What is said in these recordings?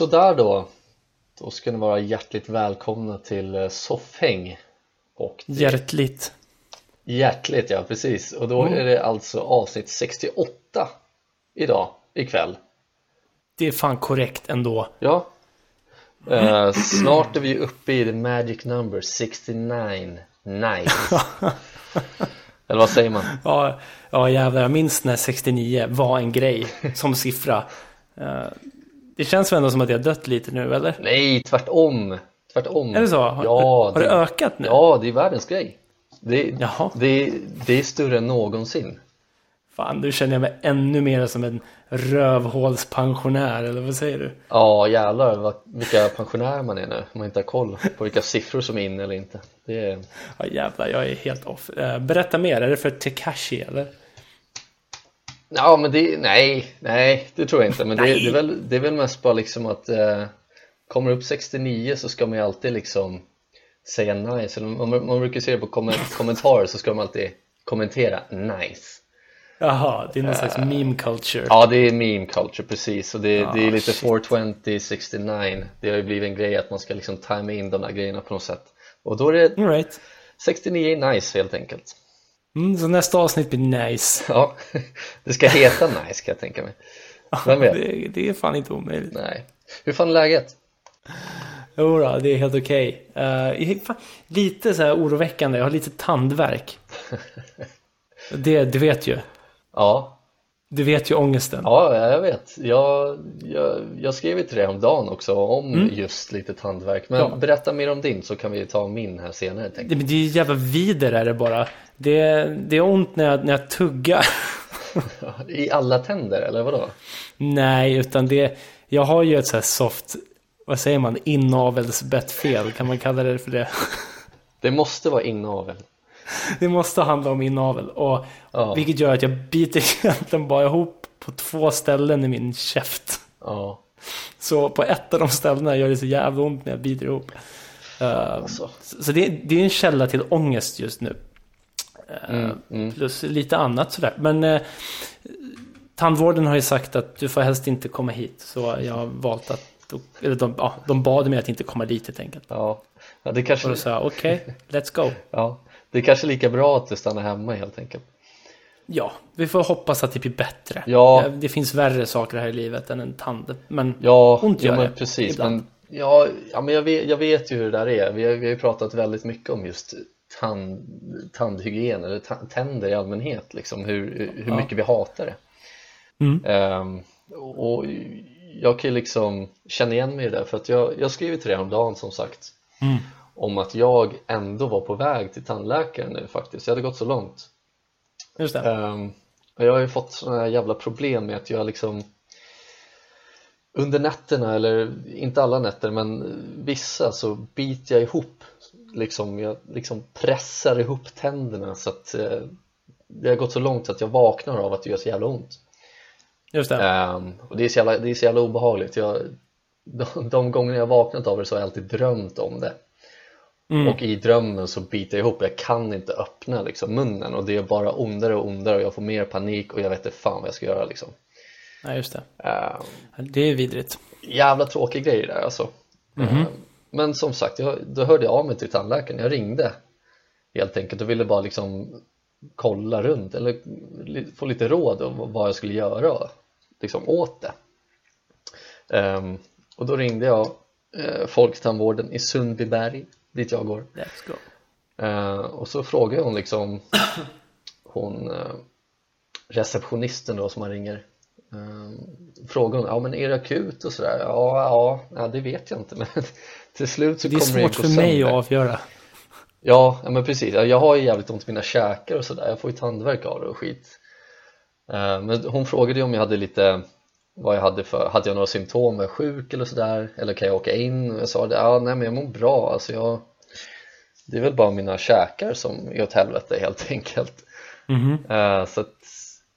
Sådär då, då ska ni vara hjärtligt välkomna till Soffhäng och det... Hjärtligt. Hjärtligt ja, precis och då Mm. är det alltså avsnitt 68 idag, ikväll Det är fan korrekt ändå Ja eh, Snart är vi uppe i the magic number 69 Nice Eller vad säger man? Ja, ja jävlar, jag minns när 69 var en grej som siffra Eh, Det känns väl ändå som att jag dött lite nu, eller? Nej, tvärtom Tvärtom Är det så? Har, Ja, har det ökat nu? Ja, det är världens grej det, Jaha. det, det är större än någonsin Fan, nu känner jag mig ännu mer som en rövhålspensionär, eller vad säger du? Ja jävlar vad, vilka pensionärer man är nu man inte har koll på vilka siffror som är inne eller inte det är... Ja jävlar, jag är helt off. Eh, Berätta mer, är det för Tekashi eller? Ja men det, nej, nej det tror jag inte men det, det, är väl, det är väl mest bara liksom att eh, Kommer upp 69 så ska man ju alltid liksom säga nice, man, man brukar se det på komment- kommentarer så ska man alltid kommentera nice Jaha, det är någon slags meme culture. Ja det är meme culture precis och det, Ah, det är lite shit. 420, 69 Det har ju blivit en grej att man ska liksom tajma in de där grejerna på något sätt Och då är det All right. 69 är nice helt enkelt Mm, så nästa avsnitt blir nice. Ja, det ska heta nice kan jag tänka mig Vem vet? Det, det är fan inte omöjligt. Nej Hur fan är läget? Jo då, det är helt okej. Eh, fan, lite så här oroväckande, jag har lite tandvärk. Det, du vet ju. Ja, Du vet ju ångesten. ja jag vet jag, jag, jag skrev ju till dig om dagen också om just lite tandvärk Men Mm. Ja. berätta mer om din så kan vi ta min här senare Det, men det är ju jävla vider är det bara. Det, det är ont när jag, när jag tuggar. I alla tänder eller vadå? Nej, utan det... Jag har ju ett så här soft... Vad säger man? Inavelsbettfel. Kan man kalla det för det? Det måste vara inavel Det måste handla om inavel. Och, Ja. Vilket gör att jag biter egentligen bara ihop på två ställen i min käft. Ja, Så på ett av de ställena gör det så jävla ont när jag biter ihop. Uh, alltså. så det, det är en källa till ångest just nu. Uh, Mm, mm. Plus lite annat sådär. Men uh, tandvården har ju sagt att du får helst inte komma hit. Så jag har valt att, eller de, ja, de bad mig att inte komma dit helt enkelt. Ja, ja det Och kanske då sa jag okej, let's go. Ja, det är kanske lika bra att du stannar hemma helt enkelt Ja, vi får hoppas att det blir bättre. Ja. Det finns värre saker här i livet än en tand. Men Ja, Ont ja gör men det, precis ibland. men, ja, ja, men jag vet, jag vet ju hur det där är vi har, vi har ju pratat väldigt mycket om just tand, tandhygien eller tänder i allmänhet liksom, hur, hur Ja. mycket vi hatar det Mm. Ehm, och jag kan ju liksom känna igen mig i det för att jag, jag skrev till dig om dagen som sagt Mm. om att jag ändå var på väg till tandläkaren nu faktiskt, jag hade gått så långt just det. Ehm, och jag har ju fått sådana här jävla problem med att jag liksom under nätterna, eller inte alla nätter men vissa så biter jag ihop liksom, jag liksom pressar ihop tänderna så att eh, det har gått så långt att jag vaknar av att det gör så jävla ont Just det. Ehm, och det är, så jävla, det är så jävla obehagligt jag, de, de gånger jag vaknat av det så har jag alltid drömt om det Mm. och i drömmen så biter jag ihop, jag kan inte öppna liksom, munnen och det är bara ondare och ondare och jag får mer panik och jag vet inte fan vad jag ska göra liksom. Nej, just det. Ehm, Det är vidrigt. jävla tråkig grej där alltså. Ehm, men som sagt, jag, då hörde jag av mig till tandläkaren, jag ringde helt enkelt och ville bara liksom kolla runt eller få lite råd om vad jag skulle göra liksom åt det. Ehm, och då ringde jag eh, Folktandvården i Sundbyberg dit jag går Let's go. Eh, och så frågar hon liksom hon eh, receptionisten då som man ringer uh, frågar hon, ja men är det akut och sådär? Ja, ja, det vet jag inte men till slut så Det är kommer det svårt gå för mig att avgöra. Ja, men precis, Ja, jag har ju jävligt ont i mina käkar och sådär, jag får ju tandvärk av det och skit Men hon frågade ju om jag hade lite vad jag hade för, hade jag några symptom, var jag sjuk eller sådär eller kan jag åka in? Och jag sa det, ja nej men jag mår bra alltså jag Det är väl bara mina käkar som är åt helvete helt enkelt Mhm. Eh, Så att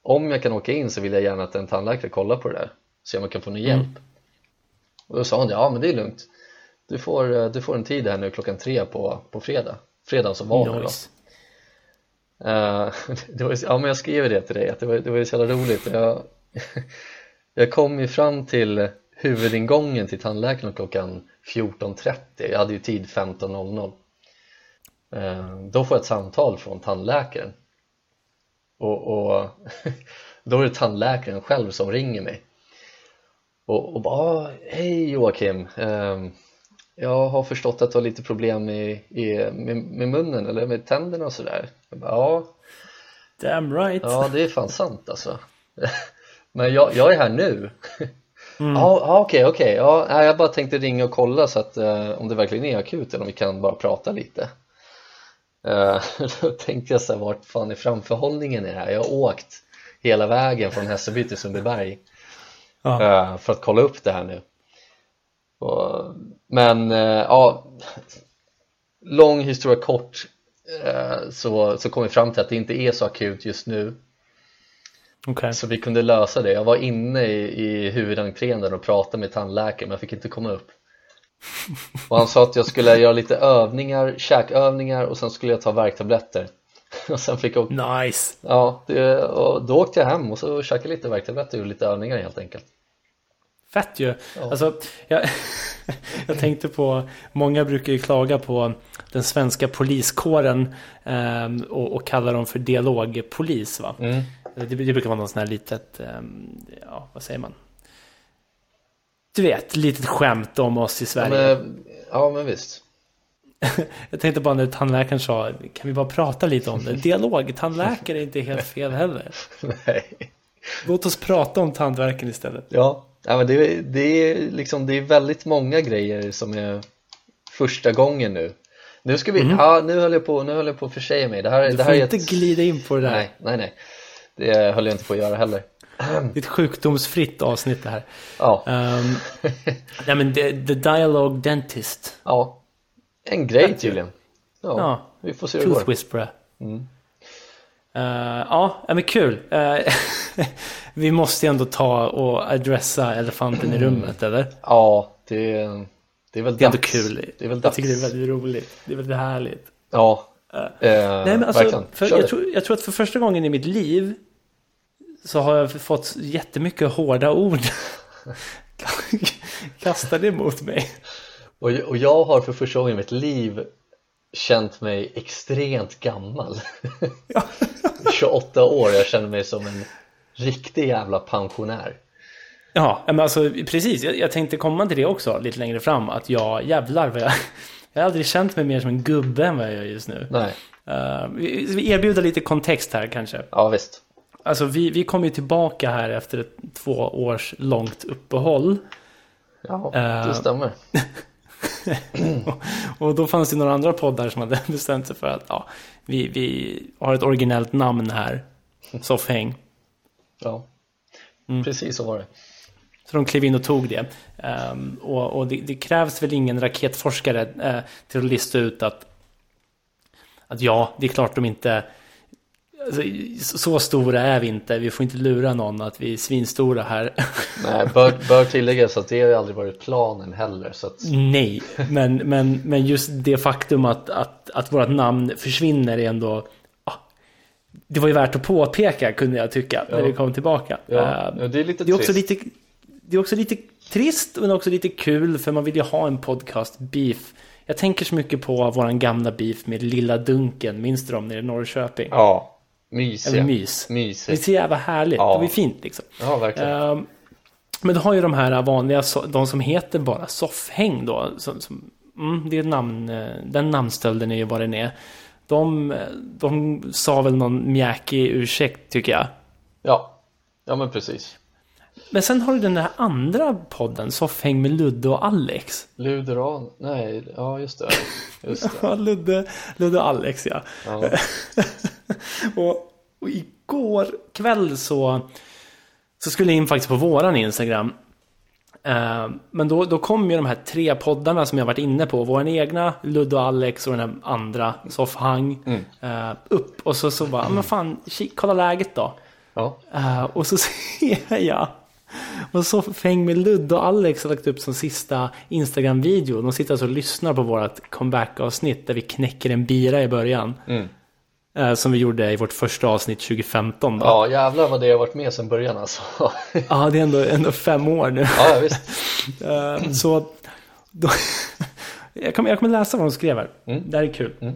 om jag kan åka in så vill jag gärna att en tandläkare kollar på det där se om jag kan få någon Mm. hjälp och då sa hon ja men det är lugnt du får, eh, du får en tid här nu klockan tre på, på fredag fredagen som var nu då Nice. Eh, Eh, det var, ja men jag skriver det till dig att det var, det var ju så jävla roligt. Jag, jag kom ju fram till huvudingången till tandläkaren klockan 14.30 jag hade ju tid 15.00 eh, då får jag ett samtal från tandläkaren. Och, och då är det tandläkaren själv som ringer mig. Och, och bara ah, hej Joakim. Eh, jag har förstått att du har lite problem i, i, med, med munnen eller med tänderna och sådär ja, Damn right. ja det är fan sant alltså. Men jag, jag är här nu. Ja ja, okej okej. Ja, jag bara tänkte ringa och kolla så att eh, om det verkligen är akut eller om vi kan bara prata lite. Eh, då tänkte jag så här, vart fan är framförhållningen i det här? Jag har åkt hela vägen från Hässelby till Sundbyberg Ja. eh, för att kolla upp det här nu. Och, men eh, ja lång historia kort så, så kom vi fram till att det inte är så akut just nu. Okej. så vi kunde lösa det. Jag var inne i, i huvudentrén och pratade med tandläkaren men jag fick inte komma upp. Och han sa att jag skulle göra lite övningar, käkövningar och sen skulle jag ta värktabletter. Och sen fick jag Nice. ja, det, och då åkte jag hem och så käkade lite värktabletter och lite övningar helt enkelt Fett ju. Alltså, jag, jag tänkte på, många brukar ju klaga på den svenska poliskåren ehm, och, och kalla dem för dialogpolis. Va? mm. Det, det brukar vara någon sån här litet, ehm, ja vad säger man? Du vet, litet skämt om oss i ja, Sverige. men, ja men visst Jag tänkte bara när tandläkaren sa, kan vi bara prata lite om det? Dialog, tandläkare är inte helt fel heller. Nej. Låt oss prata om tandvärken istället. Ja, ja men det, det, är liksom, det är väldigt många grejer som är första gången nu Nu ska vi, ja nu höll jag på, nu höll jag på att försäga mig Det här. Du det får här är inte ett, glida in på det där. nej, nej, nej Det höll jag inte på att göra heller Det är ett sjukdomsfritt avsnitt det här. Ja, Um, nej men the, the Dialogue Dentist. ja En grej tydligen Ja, Ja. vi får se hur det Tooth går Whisperer. Mm. Eh, ja, men kul. Eh, vi måste ju ändå ta och adressa elefanten i rummet, eller? Ja, det, det är väl Det är ändå dags. kul. Det är väl Jag dags tycker det är väldigt roligt. Det är väldigt härligt. Ja, eh, Nej, men alltså, verkligen för, jag, tror, jag tror att för första gången i mitt liv så har jag fått jättemycket hårda ord kastade emot mig. Och, och jag har för första gången i mitt liv känt mig extremt gammal 28 år, jag känner mig som en riktig jävla pensionär Ja, men alltså precis. Jag, jag tänkte komma till det också lite längre fram. Att jag jävlar vad jag... Jag har aldrig känt mig mer som en gubbe än vad jag gör just nu. Nej, Uh, vi vi erbjuder lite kontext här kanske. ja visst Alltså vi, vi kom ju tillbaka här efter ett två års långt uppehåll. Ja, Eh. det stämmer Och då fanns det några andra poddar som hade bestämt sig för att ja, vi, vi har ett originellt namn här. Soffhäng. Ja, Mm. precis så var det Så de klev in och tog det. Ehm, och och det, det krävs väl ingen raketforskare eh, till att lista ut att, att ja, det är klart de inte... Alltså, så stora är vi inte. Vi får inte lura någon att vi är svinstora här. Nej, bör, bör tilläggas att det har ju aldrig varit planen heller så att Nej, men, men, men just det faktum att, att, att vårt namn försvinner är ändå... ja, det var ju värt att påpeka kunde jag tycka när Ja. vi kom tillbaka. ja, Ehm, ja, det är lite Det är också trist lite, det är också lite trist men också lite kul för man vill ju ha en podcast beef. Jag tänker så mycket på våran gamla beef med Lilla Dunken, minns du dem nere i Norrköping? Ja, mysiga Eller mys. Det är Mysigt så jävla härligt, Ja. det ju fint liksom. Ja, verkligen Ehm, men du har ju de här vanliga, de som heter bara soffhäng då. Som, som, mm, det är namn, eh, den namnstölden är ju vad den är. De, de sa väl någon mjäkig ursäkt tycker jag. Ja, ja men precis Men sen har du den där andra podden, Soffhäng med Ludde och Alex. Luderan, nej, ja just det Just det, Ja, Ludde, Ludde och Alex ja. ja, Och, och igår kväll så, så skulle jag in faktiskt på våran Instagram. Eh, men då, då kom ju de här tre poddarna som jag varit inne på. Våran egna, Ludde och Alex och den här andra, Soffhang. Mm. eh, upp och så, så bara, men fan, kolla läget då. Ja. Uh, och så ser jag och så Fäng med Ludde och Alex har lagt upp som sista Instagram-video. De sitter alltså och lyssnar på vårt comeback-avsnitt där vi knäcker en bira i början. Mm. Uh, som vi gjorde i vårt första avsnitt 2015. Då. Ja, jävlar vad det har varit med sedan början alltså. Ja, det är ändå, ändå fem år nu. Ja, visst. Uh, så då, jag, kommer, jag kommer läsa vad de skrev här. Mm. Det här är kul. Mm.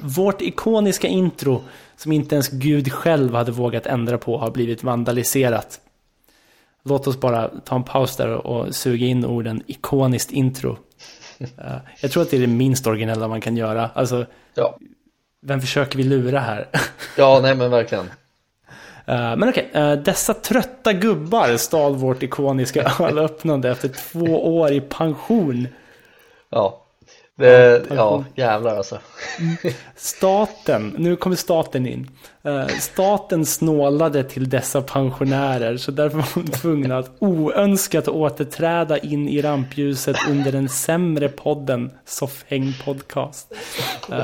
Vårt ikoniska intro som inte ens Gud själv hade vågat ändra på har blivit vandaliserat. Låt oss bara ta en paus där och suga in orden ikoniskt intro. Uh, jag tror att det är det minst originella man kan göra. Alltså, ja. vem försöker vi lura här? ja, nej men verkligen. Uh, men okej, okay, uh, dessa trötta gubbar stal vårt ikoniska ölöppnande efter två år i pension. Ja, det, ja, jävlar alltså. Staten, nu kommer staten in. Uh, staten snålade till dessa pensionärer så därför var de tvungna att oönskat återträda in i rampljuset under den sämre podden Soffhäng Podcast. Uh,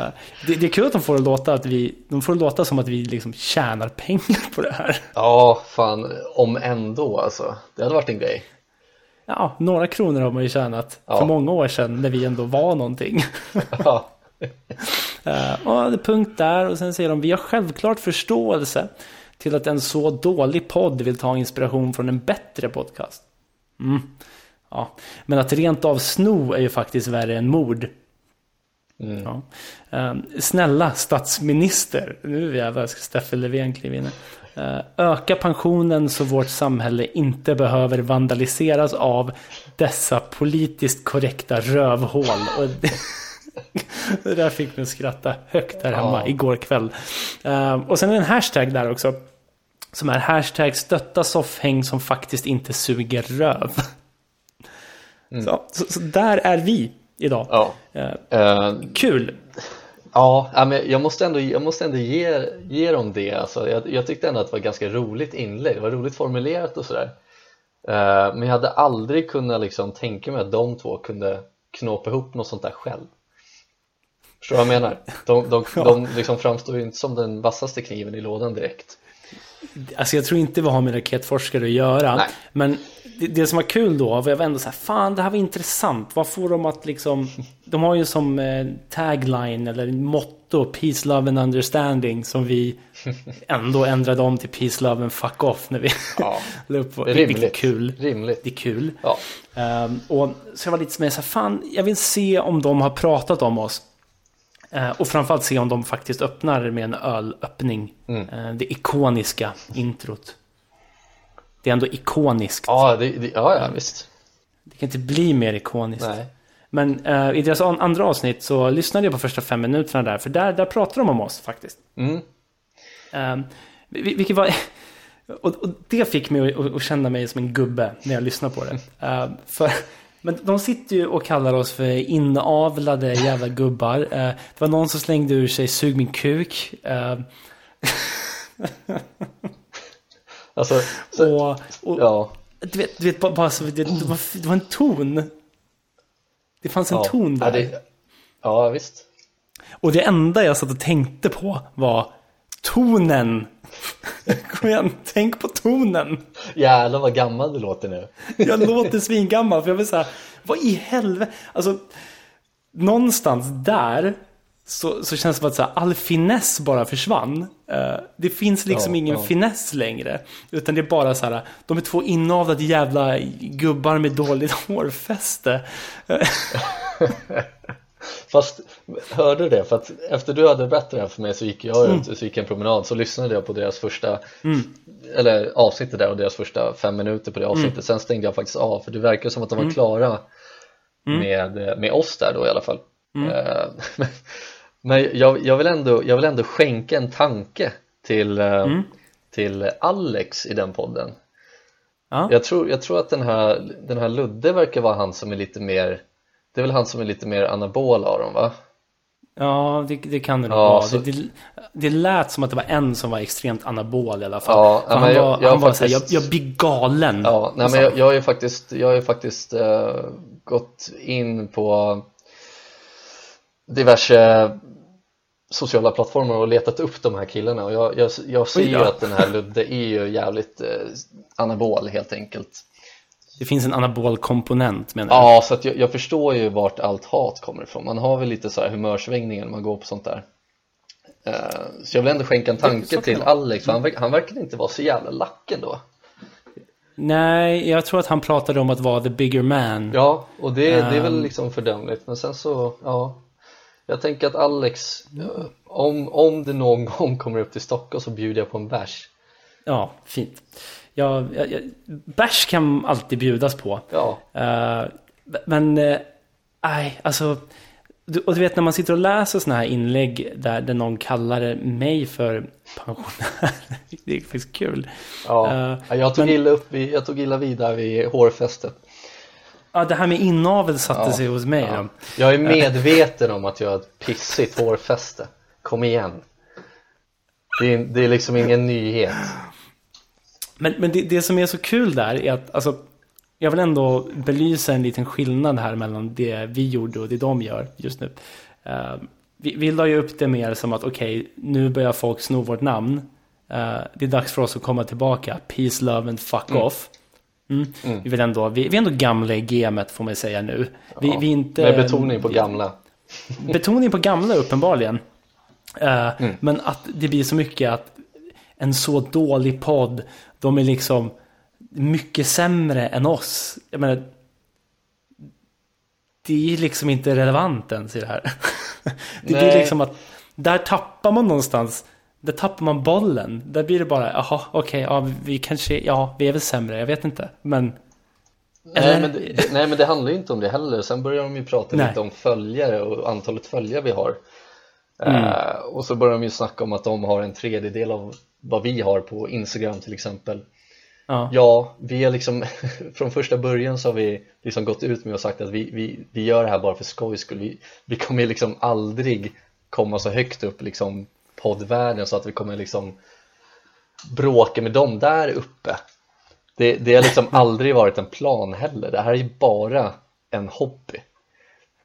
det, det, är kul att de får det låta, att vi, de får låta som att vi liksom tjänar pengar på det här. Ja, fan, om ändå alltså. Det hade varit en grej. Ja, några kronor har man ju tjänat ja. för många år sedan när vi ändå var någonting. Ja. uh, punkt där och sen säger de vi har självklart förståelse till att en så dålig podd vill ta inspiration från en bättre podcast. Mm. Ja. Men att rent av sno är ju faktiskt värre än mord. Mm. Ja. Uh, snälla statsminister, nu jävlar ska Stefan Löfven kliva in. Eh, öka pensionen så vårt samhälle inte behöver vandaliseras av dessa politiskt korrekta rövhål. Det, där fick mig att skratta högt här hemma ja. igår kväll. Uh, och sen är det en hashtag där också. Som är hashtag stötta soffhäng som faktiskt inte suger röv. Mm. Så, så, så, där är vi idag. Ja. Uh, kul! Ja, men jag måste ändå, jag måste ändå ge, ge dem det. Alltså, jag, jag tyckte ändå att det var ett ganska roligt inlägg, det var roligt formulerat och sådär. Uh, men jag hade aldrig kunnat liksom tänka mig att de två kunde knåpa ihop något sånt där själv. Förstår du vad jag menar? De, de, ja. de liksom framstår ju inte som den vassaste kniven i lådan direkt. Alltså jag tror inte vi har med raketforskare att göra. Nej. Men det, det, som var kul då var jag var ändå så här, fan det här var intressant. Vad får de att liksom, de har ju som eh, tagline eller motto Peace, Love and Understanding som vi ändå ändrade om till Peace, Love and Fuck Off när vi ja. la upp. Rimligt. Det är kul. Rimligt. Det är kul. Ja. Um, och så jag var lite mer så här, fan jag vill se om de har pratat om oss. Uh, och framförallt se om de faktiskt öppnar med en ölöppning. Mm. Uh, det ikoniska introt. Det är ändå ikoniskt. Ja, det, det, ja, ja visst. Det kan inte bli mer ikoniskt. Nej. Men uh, i deras andra avsnitt så lyssnade jag på första fem minuterna där. För där, där pratar de om oss faktiskt. Mm. Uh, vilket var... Och, och, det fick mig att, att, känna mig som en gubbe när jag lyssnade på det. Uh, för, men de sitter ju och kallar oss för inavlade jävla gubbar. Uh, det var någon som slängde ur sig sug min kuk. Uh, Alltså, så, och, och, ja. Du vet, du vet bara, så, det, det, var, det var en ton. Det fanns en ja. ton där. Ja, det, ja, visst. Och det enda jag satt och tänkte på var tonen. Kom igen, tänk på tonen. Jävlar vad gammal du låter nu. jag låter svingammal för jag vill säga, vad i helvete. Alltså, någonstans där så, så känns det som att så här, all finess bara försvann. Uh, det finns liksom ja, ingen ja. finess längre. Utan det är bara så här, de är två inavlade jävla gubbar med dåligt hårfäste. Fast hörde du det? För att efter du hade berättat det här för mig så gick jag ut, mm. så gick en promenad så lyssnade jag på deras första mm. eller avsnittet där och deres första fem minuter på det avsnittet. Mm. Sen stängde jag faktiskt av för det verkar som att de var mm. klara mm. med, med oss där då i alla fall. Uh, Men jag, jag, vill ändå, jag vill ändå skänka en tanke till, eh, mm. till Alex i den podden ja. jag, tror, jag tror att den här, den här Ludde verkar vara han som är lite mer Det är väl han som är lite mer anabol av dem va? Ja, det, det kan det nog ja, vara. Så... Det, det, det lät som att det var en som var extremt anabol i alla fall. Ja, han var, jag, jag han var faktiskt... såhär, jag, jag blir galen. Ja, nej, men jag, jag har ju faktiskt, jag har faktiskt uh, gått in på diverse sociala plattformar och letat upp de här killarna och jag, jag, jag ser ju att den här Ludde är ju jävligt eh, anabol helt enkelt. Det finns en anabol komponent menar jag. Ja, så jag, jag förstår ju vart allt hat kommer ifrån. Man har väl lite så här humörsvängningar när man går på sånt där. Eh, så jag vill ändå skänka en tanke till. Alex, för han, verk- han verkar inte vara så jävla lack ändå. Nej, jag tror att han pratade om att vara the bigger man. Ja, och det, det är väl Ehm. liksom fördömligt, men sen så, ja. Jag tänker att Alex, om, om det någon gång kommer upp till Stockholm så bjuder jag på en bärs. Ja, fint. Ja, jag, bärs kan alltid bjudas på. Ja, Eh, men, eh, nej, alltså. du- Och du vet när man sitter och läser sådana här inlägg där, där någon kallar mig för pensionär. det är faktiskt kul. ja. Ja, jag, tog men- illa upp, vid- jag tog illa vid där vid hårfästet. Ja, det här med inavel satte Ja, sig hos mig. Ja. Jag är medveten om att jag har ett pissigt hårfäste. Kom igen. Det är, det är liksom ingen nyhet. Men, men det, det som är så kul där är att alltså, jag vill ändå belysa en liten skillnad här mellan det vi gjorde och det de gör just nu. Eh, vi, vi la ju upp det mer som att okej, nu börjar folk sno vårt namn. Eh, det är dags för oss att komma tillbaka. Peace, love and fuck off. Mm. Vi, vill ändå, vi, vi är ändå gamla i gamet får man säga nu. Vi, Ja, vi inte, Med betoning på gamla. Betoning på gamla uppenbarligen. Eh, Mm. Men att det blir så mycket att en så dålig podd, de är liksom mycket sämre än oss. Jag menar, det är liksom inte relevant ens i det här. Det blir liksom att där tappar man någonstans, där tappar man bollen. Där blir det bara, jaha, okej, ja, vi kanske, ja, vi är väl sämre, jag vet inte. Men, Nej men, det, nej men det handlar ju inte om det heller. Sen börjar de ju prata Nej. lite om följare och antalet följare vi har. Mm. Eh, och så börjar de ju snacka om att de har en tredjedel av vad vi har på Instagram till exempel. ja. Ja, vi är liksom från första början så har vi liksom gått ut med och sagt att vi, vi, vi gör det här bara för skojs skull. Vi, vi kommer liksom aldrig komma så högt upp liksom poddvärlden så att vi kommer liksom bråka med dem där uppe. Det, det har liksom aldrig varit en plan heller. Det här är ju bara en hobby.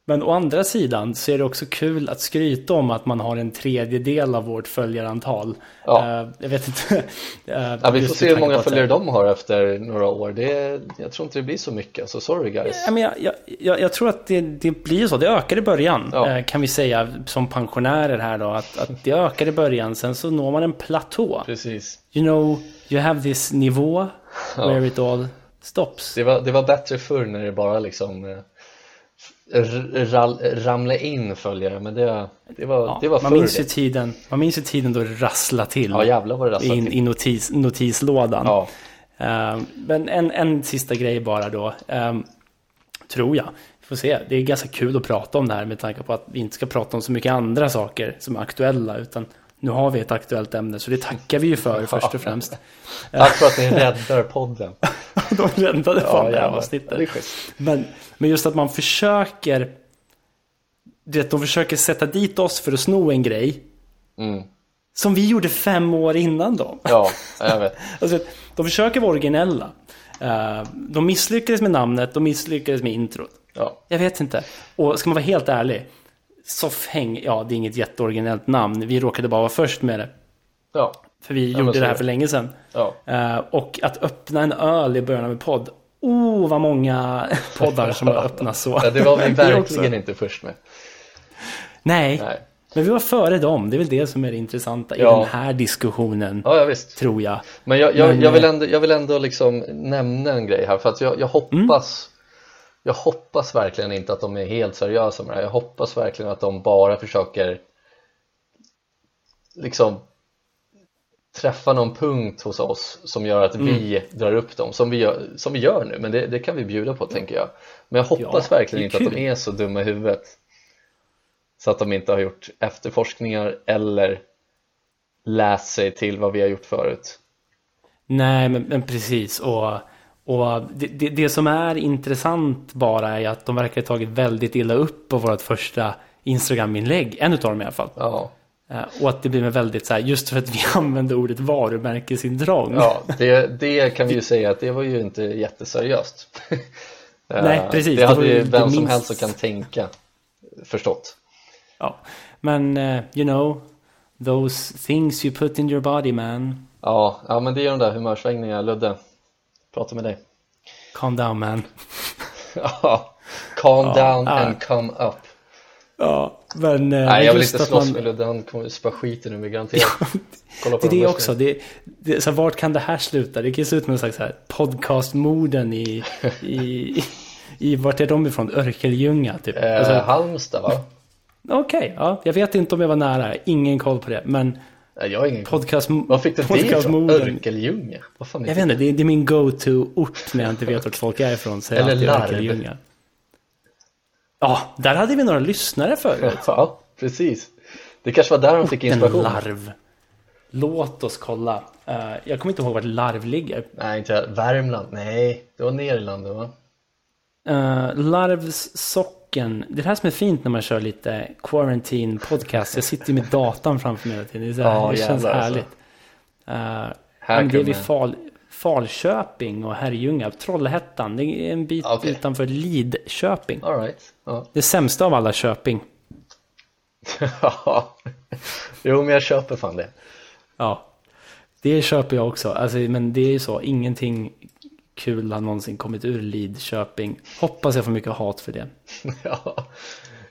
Men å andra sidan så är det också kul att skryta om att man har en tredjedel av vårt följarantal. Ja. Eh, jag vet inte. eh, Ja, vi får se hur många följare de har efter några år. Det, jag tror inte det blir så mycket, så sorry guys. Ja, men jag, jag, jag, jag tror att det, det blir så. Det ökar i början. Ja. eh, Kan vi säga som pensionärer här då. Att, att det ökar i början. Sen så når man en platå. Precis. You know, you have this nivå where it all stops. Det var, det var bättre förr när det bara liksom ramla in följare, men det, det var, Ja, det var man, minns ju tiden, man minns ju tiden då det rasslade till. Ja jävlar vad det rasslade in, till. i notis, notislådan. Ja, Eh, men en, en sista grej bara då. eh, tror jag. Vi får se. Det är ganska kul att prata om det här med tanke på att vi inte ska prata om så mycket andra saker som är aktuella. Utan nu har vi ett aktuellt ämne så det tackar vi ju för först och främst. tack för att ni räddar podden. De räddade fan det här avsnittet. Ja, det är schysst. Men, men just att man försöker. Du vet, de försöker sätta dit oss för att sno en grej. Mm. Som vi gjorde fem år innan dem. Ja, jag vet. Alltså, de försöker vara originella. Eh, de misslyckades med namnet, de misslyckades med introt. Ja, Jag vet inte. Och ska man vara helt ärlig. Soffhäng, ja det är inget jätteoriginellt namn. Vi råkade bara vara först med det. ja, För vi men gjorde det är här för länge sedan. ja. Eh, och att öppna en öl i början av en podd. Oh, vad många poddar som har öppnat så. ja det var vi verkligen inte först med. Nej, Nej. men vi var före dem. Det är väl det som är det intressanta i Ja. den här diskussionen. Ja, ja visst. Tror jag. Men jag, jag, Men, jag, vill eh, ändå, jag vill ändå liksom nämna en grej här för att jag, jag hoppas Jag hoppas verkligen inte att de är helt seriösa med det här. Jag hoppas verkligen att de bara försöker liksom träffa någon punkt hos oss som gör att vi drar upp dem som vi gör, som vi gör nu men det, det kan vi bjuda på tänker jag men jag hoppas Ja, verkligen inte att de kul. är så dumma i huvudet så att de inte har gjort efterforskningar eller läst sig till vad vi har gjort förut Nej, men, men precis. Och, och det, det, det som är intressant bara är att de verkar ha tagit väldigt illa upp på vårt första Instagram-inlägg. En utav dem i alla fall. ja Eh, Och att det blir med väldigt så här, just för att vi använder ordet varumärkesintrång. Ja, det, det kan vi ju säga att det var ju inte jätteseriöst. Nej, Eh, precis. Det hade ju vem det som minst- helst som kan tänka förstått. Ja. Men, uh, you know, those things you put in your body man. Ja, ja men det är de där humörsvängningarna, Ludde. Prata med dig. Calm down man. ja, calm Ja, down ja. and come up. Ja, men... eh, Nej, jag vill inte slåss man- med Ludde, han kommer spöa skiten ur mig garanterat. Kolla Det är de det också. Det, det, så här, vart kan det här sluta? Det kan ju sluta med någon slags podcastmorden i, i, i... Vart är de ifrån? Örkelljunga typ. Eh, Alltså, Halmstad va? Okej, ja. Jag vet inte om jag var nära. Ingen koll på det. Men Nej, jag har ingen podcast... Var fick du det ifrån? Örkelljunga? Vad fan är Jag det? vet inte, det är, det är min go-to-ort när jag inte vet vart folk är ifrån. Så Eller larv. Ja, där hade vi några lyssnare förut. Ja, precis. Det kanske var där de fick inspiration. larv. Låt oss kolla. Eh, jag kommer inte ihåg vart larv ligger. Nej, inte jag. Värmland. Nej, det var landet va? Uh, Larvssocken. Det är det här som är fint när man kör lite quarantine podcast. Jag sitter ju med datan framför mig hela tiden. Det, så här, Ja, det känns jävlar, alltså. härligt. Uh, Här men det är vid Fal, Falköping och Herrljunga. Trollhättan. Det är en bit Okej. utanför Lidköping. All right. Ja. Det sämsta av alla Köping. jo, men jag köper fan det. Ja. Det köper jag också. Alltså, men det är ju så. Ingenting kul har någonsin kommit ur Lidköping. Hoppas jag får mycket hat för det. ja,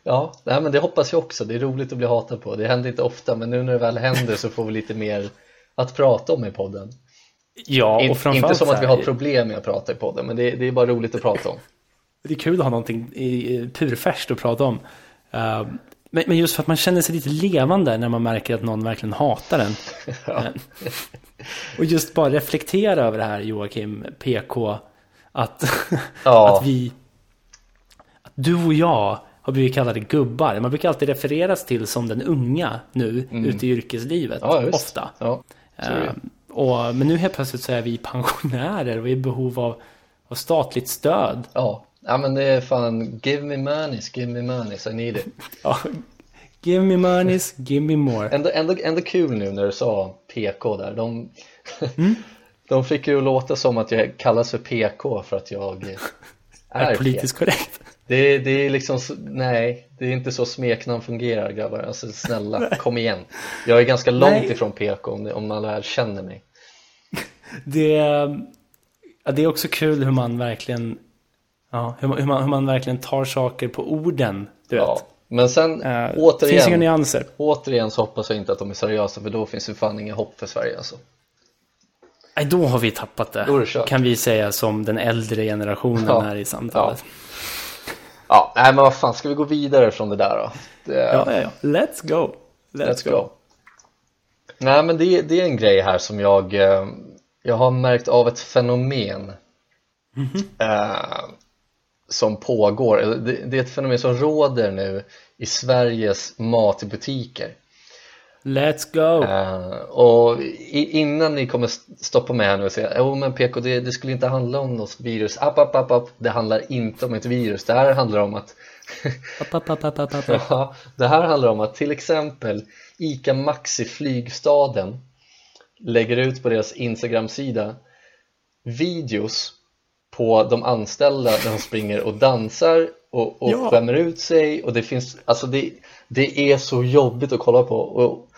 ja nej, men det hoppas jag också. Det är roligt att bli hatad på. Det händer inte ofta, men nu när det väl händer så får vi lite mer att prata om i podden. Ja, In, och framförallt inte som att vi har problem med att prata i podden, men det, det är bara roligt att prata om. Det är kul att ha någonting i- purfärskt att prata om. Uh, men, men just för att man känner sig lite levande när man märker att någon verkligen hatar en. Ja. Eh, Och just bara reflektera över det här Joakim PK. Att, Ja. att vi, att du och jag har blivit kallade gubbar. Man brukar alltid refereras till som den unga nu ute i yrkeslivet. Mm. Ja. Ofta. Ja. Eh, och, men nu helt plötsligt så är vi pensionärer och är i behov av, av statligt stöd. ja. Ja, men det är fan give me monies, give me monies, I need it. Ja, give me monies, give me more. Ändå, ändå, ändå kul nu när du sa PK där. De, Mm. de fick ju låta som att jag kallas för PK för att jag är, Är politiskt korrekt. Det, det är liksom, nej, det är inte så smeknamn fungerar grabbar. Alltså snälla, kom igen. Jag är ganska långt Nej. ifrån PK om, om man väl känner mig. Det, ja, det är också kul hur man verkligen ja, hur, man- hur, man, hur man verkligen tar saker på orden. Du vet. Ja. Men sen, Eh, Finns inga återigen, nyanser. återigen så hoppas jag inte att de är seriösa för då finns det fan inga hopp för Sverige alltså. Nej, då har vi tappat det. Då är det kört. Kan vi säga som den äldre generationen Ja. här i samtalet. Ja, nej men vad fan, ska vi gå vidare från det där då? Det, Ja, ja, ja. Let's go. Let's go. Nej men det, det är en grej här som jag eh, Jag har märkt av ett fenomen eh, Som pågår, det, är ett fenomen som råder nu i Sveriges matbutiker Let's go. eh, Och innan ni kommer st- stoppa med här nu och säga Jo men PK det, det skulle inte handla om något virus app, app, app, app. Det handlar inte om ett virus, det här handlar om att App, app, app, app, app, app. Ja, det här handlar om att till exempel ICA Maxi Flygstaden lägger ut på deras Instagram-sida videos på de anställda när de springer och dansar och, och Ja. skämmer ut sig och det finns, alltså det, det är så jobbigt att kolla på och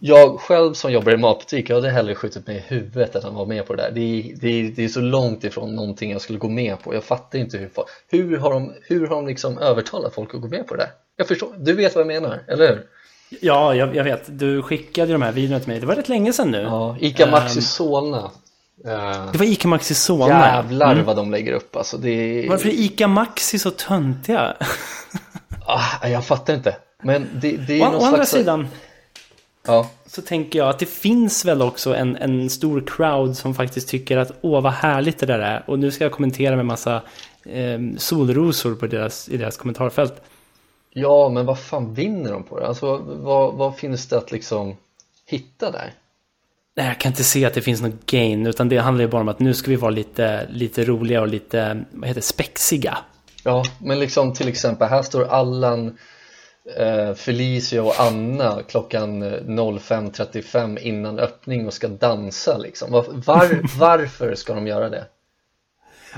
jag själv som jobbar i matbutik, jag hade hellre skjutit mig i huvudet än att vara med på det där det är, det, det är så långt ifrån någonting jag skulle gå med på, jag fattar inte hur, hur har de, hur har de liksom övertalat folk att gå med på det där? Jag förstår, du vet vad jag menar, eller hur? Ja, jag, jag vet. Du skickade de här videorna till mig. Det var rätt länge sedan nu. Ja, ICA Maxi Ehm, Solna eh, Det var Ica Maxi Solna. Jävlar Mm. vad de lägger upp alltså det Varför är Ica Maxi så töntiga? ah, Jag fattar inte Men det, det är Å, å andra slags sidan Ja, så tänker jag att det finns väl också en, en stor crowd som faktiskt tycker att åh vad härligt det där är. Och nu ska jag kommentera med massa eh, solrosor på deras, i deras kommentarfält. ja men vad fan vinner de på det? Alltså vad, vad finns det att liksom hitta där? Nej, jag kan inte se att det finns någon gain, utan det handlar ju bara om att nu ska vi vara lite, lite roliga och lite, vad heter det, spexiga. Ja, men liksom till exempel här står Allan eh, Felicia och Anna klockan eh, 05.35 innan öppning och ska dansa liksom. Var, var, varför ska de göra det?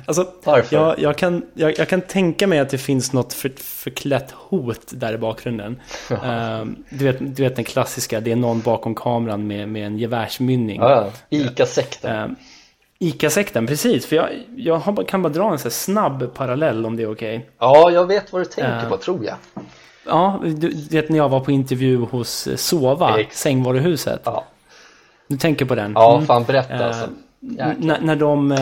Alltså? Jag, jag, kan, jag, jag kan tänka mig att det finns något för, förklätt hot där i bakgrunden. Ehm, du, vet, du vet den klassiska, det är någon bakom kameran med, med en gevärsmynning. Ja. Ica-sekten. Ehm, Ica-sekten, precis. För jag, jag kan bara dra en så snabb parallell om det är okej. Ja, jag vet vad du tänker Eh. på, tror jag. Ja, du, vet när jag var på intervju hos eh, Sova, Ex- sängvaruhuset. Ja, Du tänker på den? ja Mm. fan berätta alltså. Jäklar. N- när de,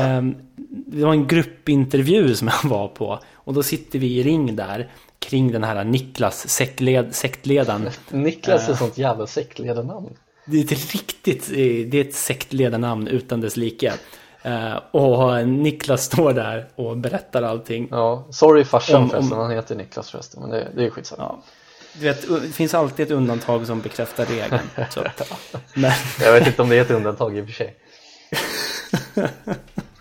det var en gruppintervju som jag var på. Och då sitter vi i ring där kring den här Niklas, sektled, sektledaren. Niklas är eh. sånt jävla sektledarnamn. Det är ett riktigt, eh, det är ett sektledarnamn utan dess like. Eh, Och Niklas står där och berättar allting. Ja, sorry farsan Om- om- förresten, han heter Niklas förresten, men det, det är skitsamma. Ja. Du vet, det finns alltid ett undantag som bekräftar regeln. Så. Men, Jag vet inte om det är ett undantag i och för sig.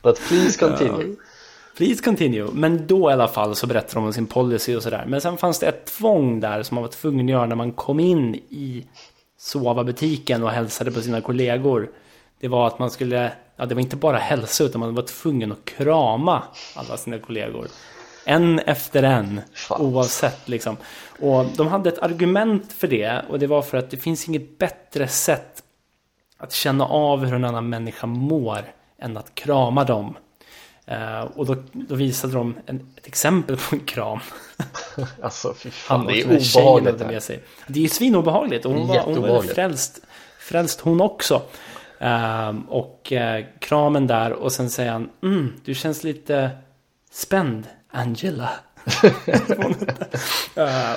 But please continue. Please continue. Men då i alla fall så berättar de om sin policy och sådär. Men sen fanns det ett tvång där som man var tvungen att göra när man kom in i Sova-butiken och hälsade på sina kollegor. Det var att man skulle, ja det var inte bara hälsa utan man var tvungen att krama alla sina kollegor. En efter en, Fan. oavsett liksom. Och de hade ett argument för det och det var för att det finns inget bättre sätt att känna av hur en annan människa mår än att krama dem. Eh, och då, då visade de en, ett exempel på en kram. Alltså fy fan, Han det är obehagligt med sig. Det är svinobehagligt och hon var, hon var frälst, frälst hon också. Ehm, och eh, kramen där och sen säger han mm, du känns lite spänd Angela.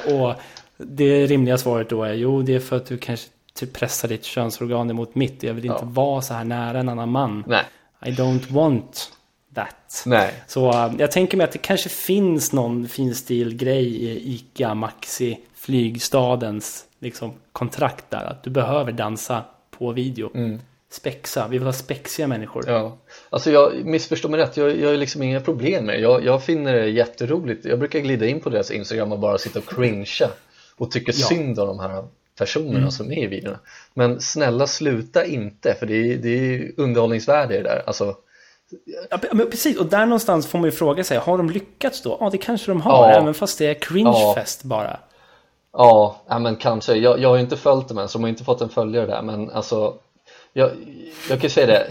Och det rimliga svaret då är jo det är för att du kanske typ pressar ditt könsorgan emot mitt. Jag vill inte Ja. vara så här nära en annan man. Nej, I don't want that. nej. Så äh, jag tänker mig att det kanske finns någon finstil grej i ICA Maxi flygstadens liksom, kontrakt där. Att du behöver dansa på video. Spexa, vi vill ha spexiga människor. Mm. Ja, alltså jag missförstår mig rätt, jag, jag har liksom inga problem med det. Jag, jag finner det jätteroligt. Jag brukar glida in på deras Instagram och bara sitta och cringea och tycka Ja. synd om de här personerna Mm. som är i videorna. Men snälla sluta inte, för det är, det är underhållningsvärde i det där. Alltså, Ja, men precis, och där någonstans får man ju fråga sig, har de lyckats då? Ja, det kanske de har, Ja. även fast det är cringefest bara. ja, ja, men kanske. Jag, jag har ju inte följt dem än, så de har inte fått en följare där. Men alltså, jag, jag kan säga det.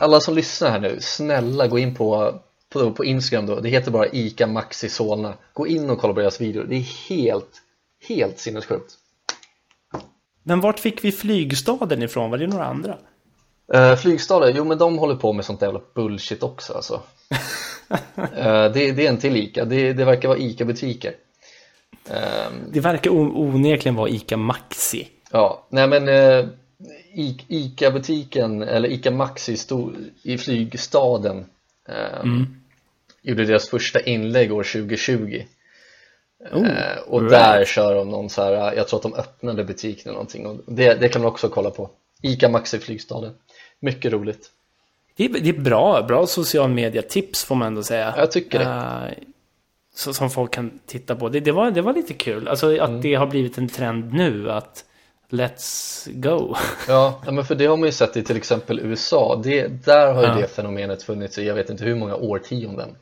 Alla som lyssnar här nu, snälla gå in på, på, på Instagram då. Det heter bara ICA Maxi Solna. Gå in och kolla på deras videor. Det är helt, helt sinnessjukt. Men vart fick vi flygstaden ifrån? Var det några andra? Uh, Flygstaden, jo men de håller på med sånt jävla bullshit också alltså. Eh, det, det är en till ICA, det, det verkar vara ICA-butiker. Ehm, Det verkar onekligen vara ICA Maxi. Ja, nej men eh, ICA-butiken eller ICA Maxi stod i flygstaden eh, gjorde deras första inlägg år 2020 Oh, eh, och right. där kör de någon så här, jag tror att de öppnade butiken eller någonting och det, det kan man också kolla på ICA Maxi flygstaden, mycket roligt Det är, det är bra, bra social media-tips får man ändå säga. Jag tycker det. Eh, så, som folk kan titta på. Det, det, var, det var lite kul. Alltså att Mm. det har blivit en trend nu att let's go. Ja, ja, men för det har man ju sett i till exempel USA. Det, där har ju Ja. det fenomenet funnits i jag vet inte hur många årtionden.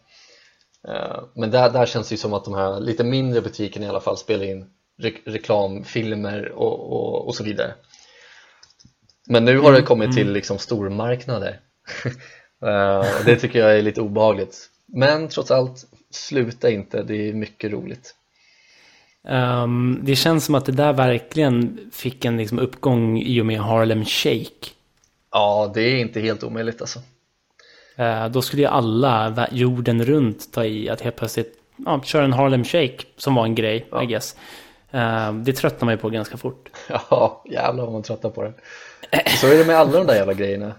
Eh, Men där, där känns det ju som att de här lite mindre butikerna i alla fall spelar in re reklamfilmer och, och, och så vidare. Men nu har det kommit till liksom stormarknader. Eh, det tycker jag är lite obehagligt. Men trots allt, sluta inte, det är mycket roligt. Ehm, det känns som att det där verkligen fick en liksom uppgång i och med Harlem Shake. Ja, det är inte helt omöjligt alltså. Eh, då skulle ju alla jorden runt ta i att helt plötsligt ja, köra en Harlem Shake som var en grej, I guess. Eh, det tröttnar man ju på ganska fort. Ja, jävlar vad man tröttar på det. Så är det med alla de där jävla grejerna.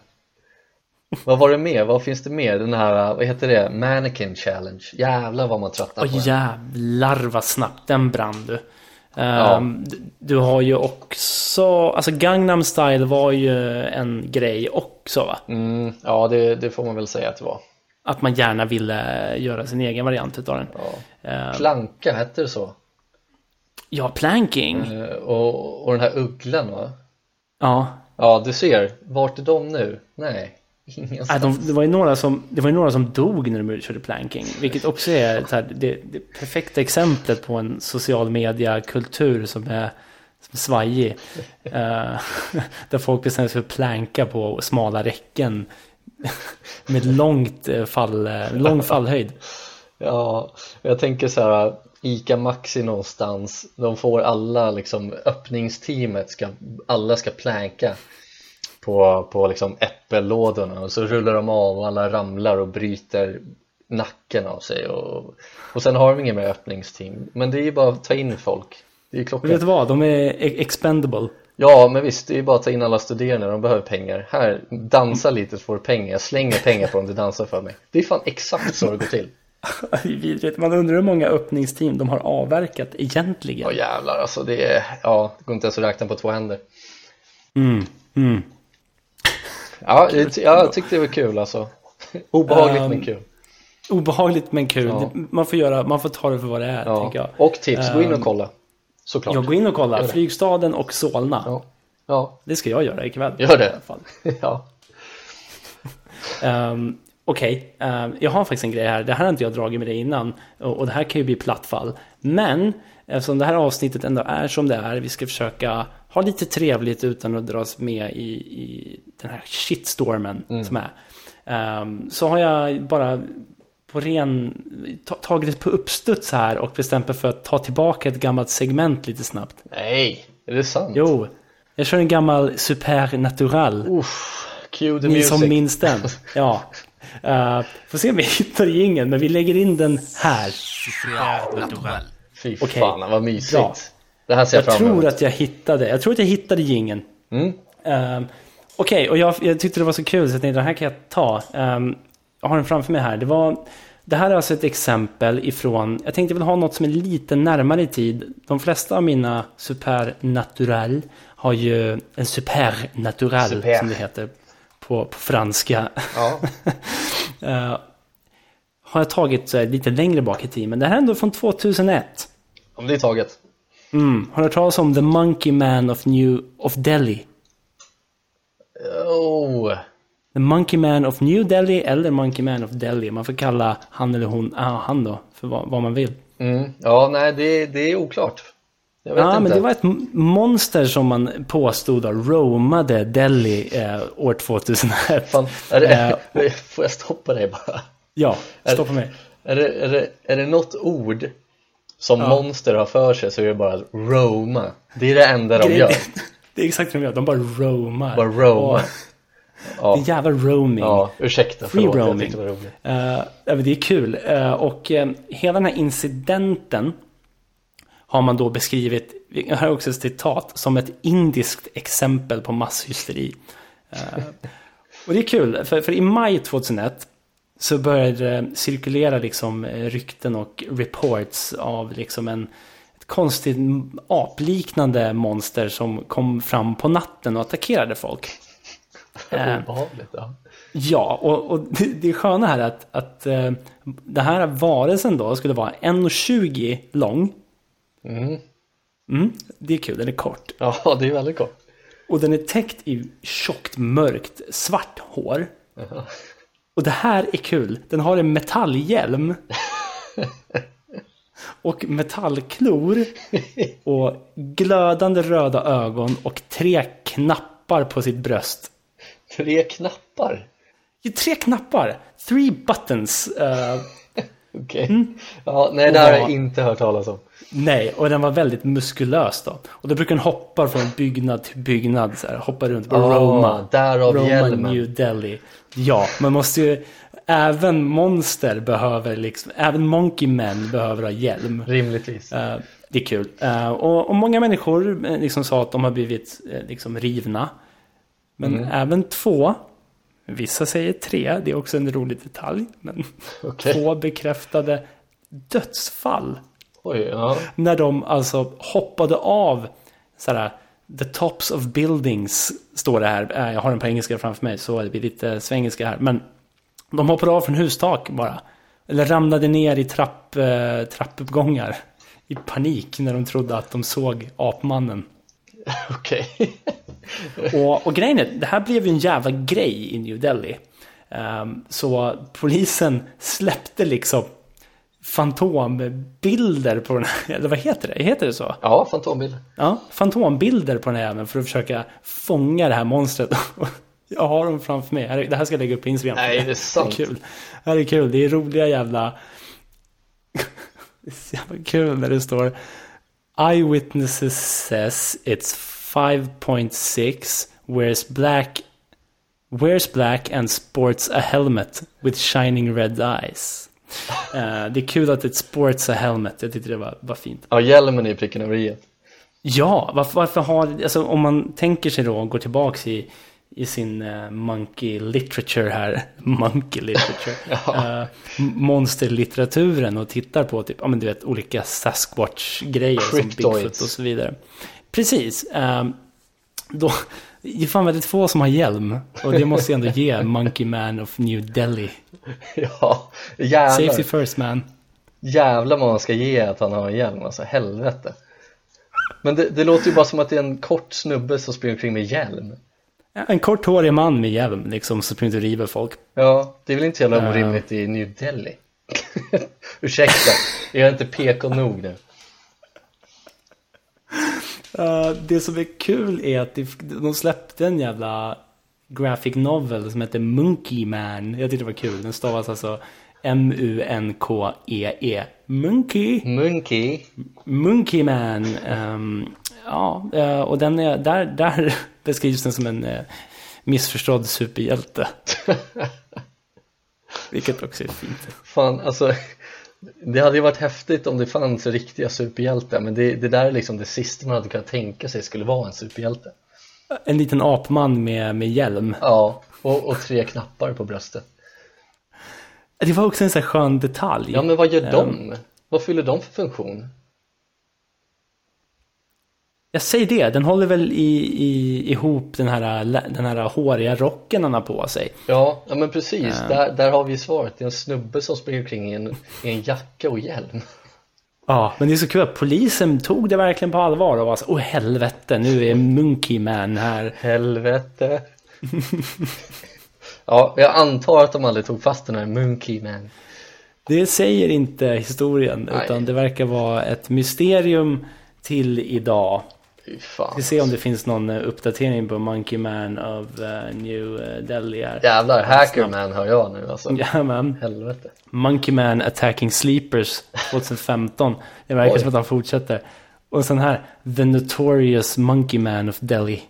Vad var det mer? Vad finns det mer? Den här, vad heter det? Mannequin challenge. Jävlar vad man tröttnar på Åh det. jävlar vad snabbt den brann du. Ja. Ehm, Du har ju också, alltså Gangnam style var ju en grej också va? Mm, ja, det, det får man väl säga att det var. Att man gärna ville göra sin egen variant utav den. Ja. Ehm, Planka, hette det så? Ja, planking. Eh, Och, och den här ugglan va? Ja, Ja, du ser. Vart är de nu? Nej. Nej, de, det, var ju några som, det var några som dog när de körde planking. Vilket också är här, det, det perfekta exemplet på en social media-kultur som är, som svajig. uh, där folk bestämmer sig för att planka på smala räcken. med långt eh, fall, eh, lång fallhöjd. Ja, jag tänker så här Ica Maxi någonstans De får alla liksom öppningsteamet ska, Alla ska planka på, på liksom äppellådorna och så rullar de av och alla ramlar och bryter nacken av sig och, och sen har de ingen mer öppningsteam. Men det är ju bara att ta in folk. Det är ju klockan. Vet du vad, de är expendable. Ja men visst, det är ju bara att ta in alla studerande, de behöver pengar. Här, dansa lite så får du pengar, jag slänger pengar på dem du dansar för mig. Det är fan exakt så det går till. Vidrigt. Man undrar hur många öppningsteam de har avverkat egentligen. Ja jävlar alltså det är, ja, det går inte ens att räkna på två händer. Mm, mm. Ja, jag, jag tyckte det var kul alltså Obehagligt um, men kul Obehagligt men kul. Ja. Man, får göra, man får ta det för vad det är, ja. tänker jag. Och tips, gå in och ehm, kolla. Såklart. Ja, gå in och kolla. Flygstaden och Solna. Ja. ja. Det ska jag göra ikväll. Gör det. ja. um, Okej, okay. uh, jag har faktiskt en grej här. Det här har inte jag dragit med dig innan. Och, och det här kan ju bli plattfall. Men eftersom det här avsnittet ändå är som det är. Vi ska försöka ha lite trevligt utan att dras med i, i den här shitstormen mm. som är. Um, så har jag bara på ren, tagit på uppstuds här och bestämt mig för att ta tillbaka ett gammalt segment lite snabbt. Nej, är det sant? Jo, jag kör en gammal Supernatural. Uff, cue the Ni music. som minns den. Ja. Uh, får se om vi hittar ingen, men vi lägger in den här. Supernatural. Fy okay. fan, vad mysigt. Bra. Det här ser jag, jag fram emot. tror att jag hittade, jag tror att jag hittade gingen. Mm. Uh, Okej, okay, och jag, jag, tyckte det var så kul så jag tänkte den här kan jag ta. Um, jag har den framför mig här. Det, var, det här är alltså ett exempel ifrån, jag tänkte väl ha något som är lite närmare i tid. De flesta av mina supernatural har ju en supernatural Super. som det heter på, på franska. Ja. uh, har jag tagit lite längre bak i tiden, men det här är ändå från 2001. Om det är taget. Mm. Har du hört talas om The Monkey Man of, New, of Delhi? Oh. The Monkey Man of New Delhi eller Monkey Man of Delhi. Man får kalla han eller hon, ah, han då, för vad, vad man vill. Mm. Ja, nej, det, det är oklart. ja, inte. men det var ett monster som man påstod då, roamade Delhi eh, år 2001. Fan, är det, eh, får jag stoppa dig bara? Ja, stoppa är, mig. Är det, är, det, är det något ord som ja. monster har för sig så är det bara roma. Det är det enda de gör. Det är exakt det de gör, de bara roamar. Bara roamar. Ja. Det är jävla roaming. Ja, ursäkta, Free förlåt, roaming. jag det var. Uh, det är kul. Uh, och uh, hela den här incidenten har man då beskrivit, jag har också ett citat, som ett indiskt exempel på masshysteri. Och det är kul, för, för i maj 2001 så började det cirkulera liksom rykten och reports av liksom en ett konstigt apliknande monster som kom fram på natten och attackerade folk. Obehagligt, ja. Ja, och, och det, det sköna här är att, att uh, den här varelsen då skulle vara 1,20 lång. Mm. Mm, det är kul, den är kort. Ja, det är väldigt kort. Och den är täckt i tjockt, mörkt, svart hår. Uh Och det här är kul. Den har en metallhjälm. och metallklor. Och glödande röda ögon och tre knappar på sitt bröst. Tre knappar? Ja, tre knappar! Three buttons. Uh, Okej. Okay. Mm. Ja, nej, det har jag inte hört talas om. Nej, och den var väldigt muskulös då. Och då brukar den hoppa från byggnad till byggnad, så här, hoppa runt på oh, Roma. Därav Roma, hjälmen. New Delhi. Ja, man måste ju... Även monster behöver liksom, även Monkey Men behöver ha hjälm. Rimligtvis. Uh, det är kul. Uh, och, och, många människor liksom sa att de har blivit liksom rivna men mm. även två, vissa säger tre, det är också en rolig detalj. Men okay. två bekräftade dödsfall. Oj, ja. När de alltså hoppade av sådär, the tops of buildings, står det här. Äh, jag har den på engelska framför mig, så det blir lite svengelska här. Men de hoppade av från hustak bara. Eller ramlade ner i trapp, eh, trappuppgångar. I panik när de trodde att de såg apmannen. Okej. Och, och grejen är, det här blev ju en jävla grej i New Delhi. Ehm, så polisen släppte liksom fantombilder på den här, eller vad heter det? Heter det så? Ja, fantombild. Ja, fantombilder på den här även för att försöka fånga det här monstret. Jag har dem framför mig. Det här ska jag lägga upp på Instagram. Nej, det är sant. Det är kul. Det här är kul. Det är roliga jävla... Det är så jävla kul när det står Eyewitnesses says it's 5.6 wears black wears black and sports a helmet with shining red eyes. Eh, det är kul att det sports a helmet. Jag tyckte det var, var fint. Ja, hjälmen är pricken över i. Ja, varför, varför har, alltså om man tänker sig då går tillbaks i, i sin uh, monkey literature här, monkey literature, uh, monsterlitteraturen och tittar på typ, ja men du vet, olika Sasquatch-grejer som. Bigfoot och så vidare. Precis. eh, då, det är fan väldigt få som har hjälm. Och det måste jag ändå ge Monkey Man of New Delhi. Ja, jävlar. Safety first man. Jävlar vad man ska ge att han har en hjälm, alltså helvete. Men det, det låter ju bara som att det är en kort snubbe som springer omkring med hjälm. En korthårig man med hjälm liksom som springer och river folk. Ja, det är väl inte jävla orimligt i New Delhi. Ursäkta, jag är inte PK nog nu. Uh, det som är kul är att de släppte en jävla graphic novel som heter Monkey Man. Jag tyckte det var kul. Den stavas alltså M-U-N-K-E-E. E Monkey. Monkey. Monkey Man. Ehm, ja, eh, och den är, där, där beskrivs den som en uh, missförstådd superhjälte. Vilket också är fint. Fan, alltså det hade ju varit häftigt om det fanns riktiga superhjältar men det, det där är liksom det sista man hade kunnat tänka sig skulle vara en superhjälte. En liten apman med, med hjälm. Ja, och, och tre knappar på bröstet. Det var också en sån här skön detalj. Ja, men vad gör Ehm, de? Vad fyller de för funktion? Jag säger det, den håller väl i, i, ihop den här, den här håriga rocken han har på sig. Ja, ja men precis, Ja. där, där har vi svaret. Det är en snubbe som springer omkring i en, i en jacka och hjälm. Ja, men det är så kul att polisen tog det verkligen på allvar och var så, åh helvete, nu är Monkey Man här. Helvete. ja, jag antar att de aldrig tog fast den här Monkey Man. Det säger inte historien, Nej. utan det verkar vara ett mysterium till idag. Fy fan. Vi får se om det finns någon eh, uppdatering på Monkey Man of eh, New eh, Delhi här. Jävlar, Hackerman hör jag nu alltså. Ja, men. Helvete. Monkey Man Attacking Sleepers 2015. Det verkar Oj. som att han fortsätter. Och sen här, The Notorious Monkey Man of Delhi.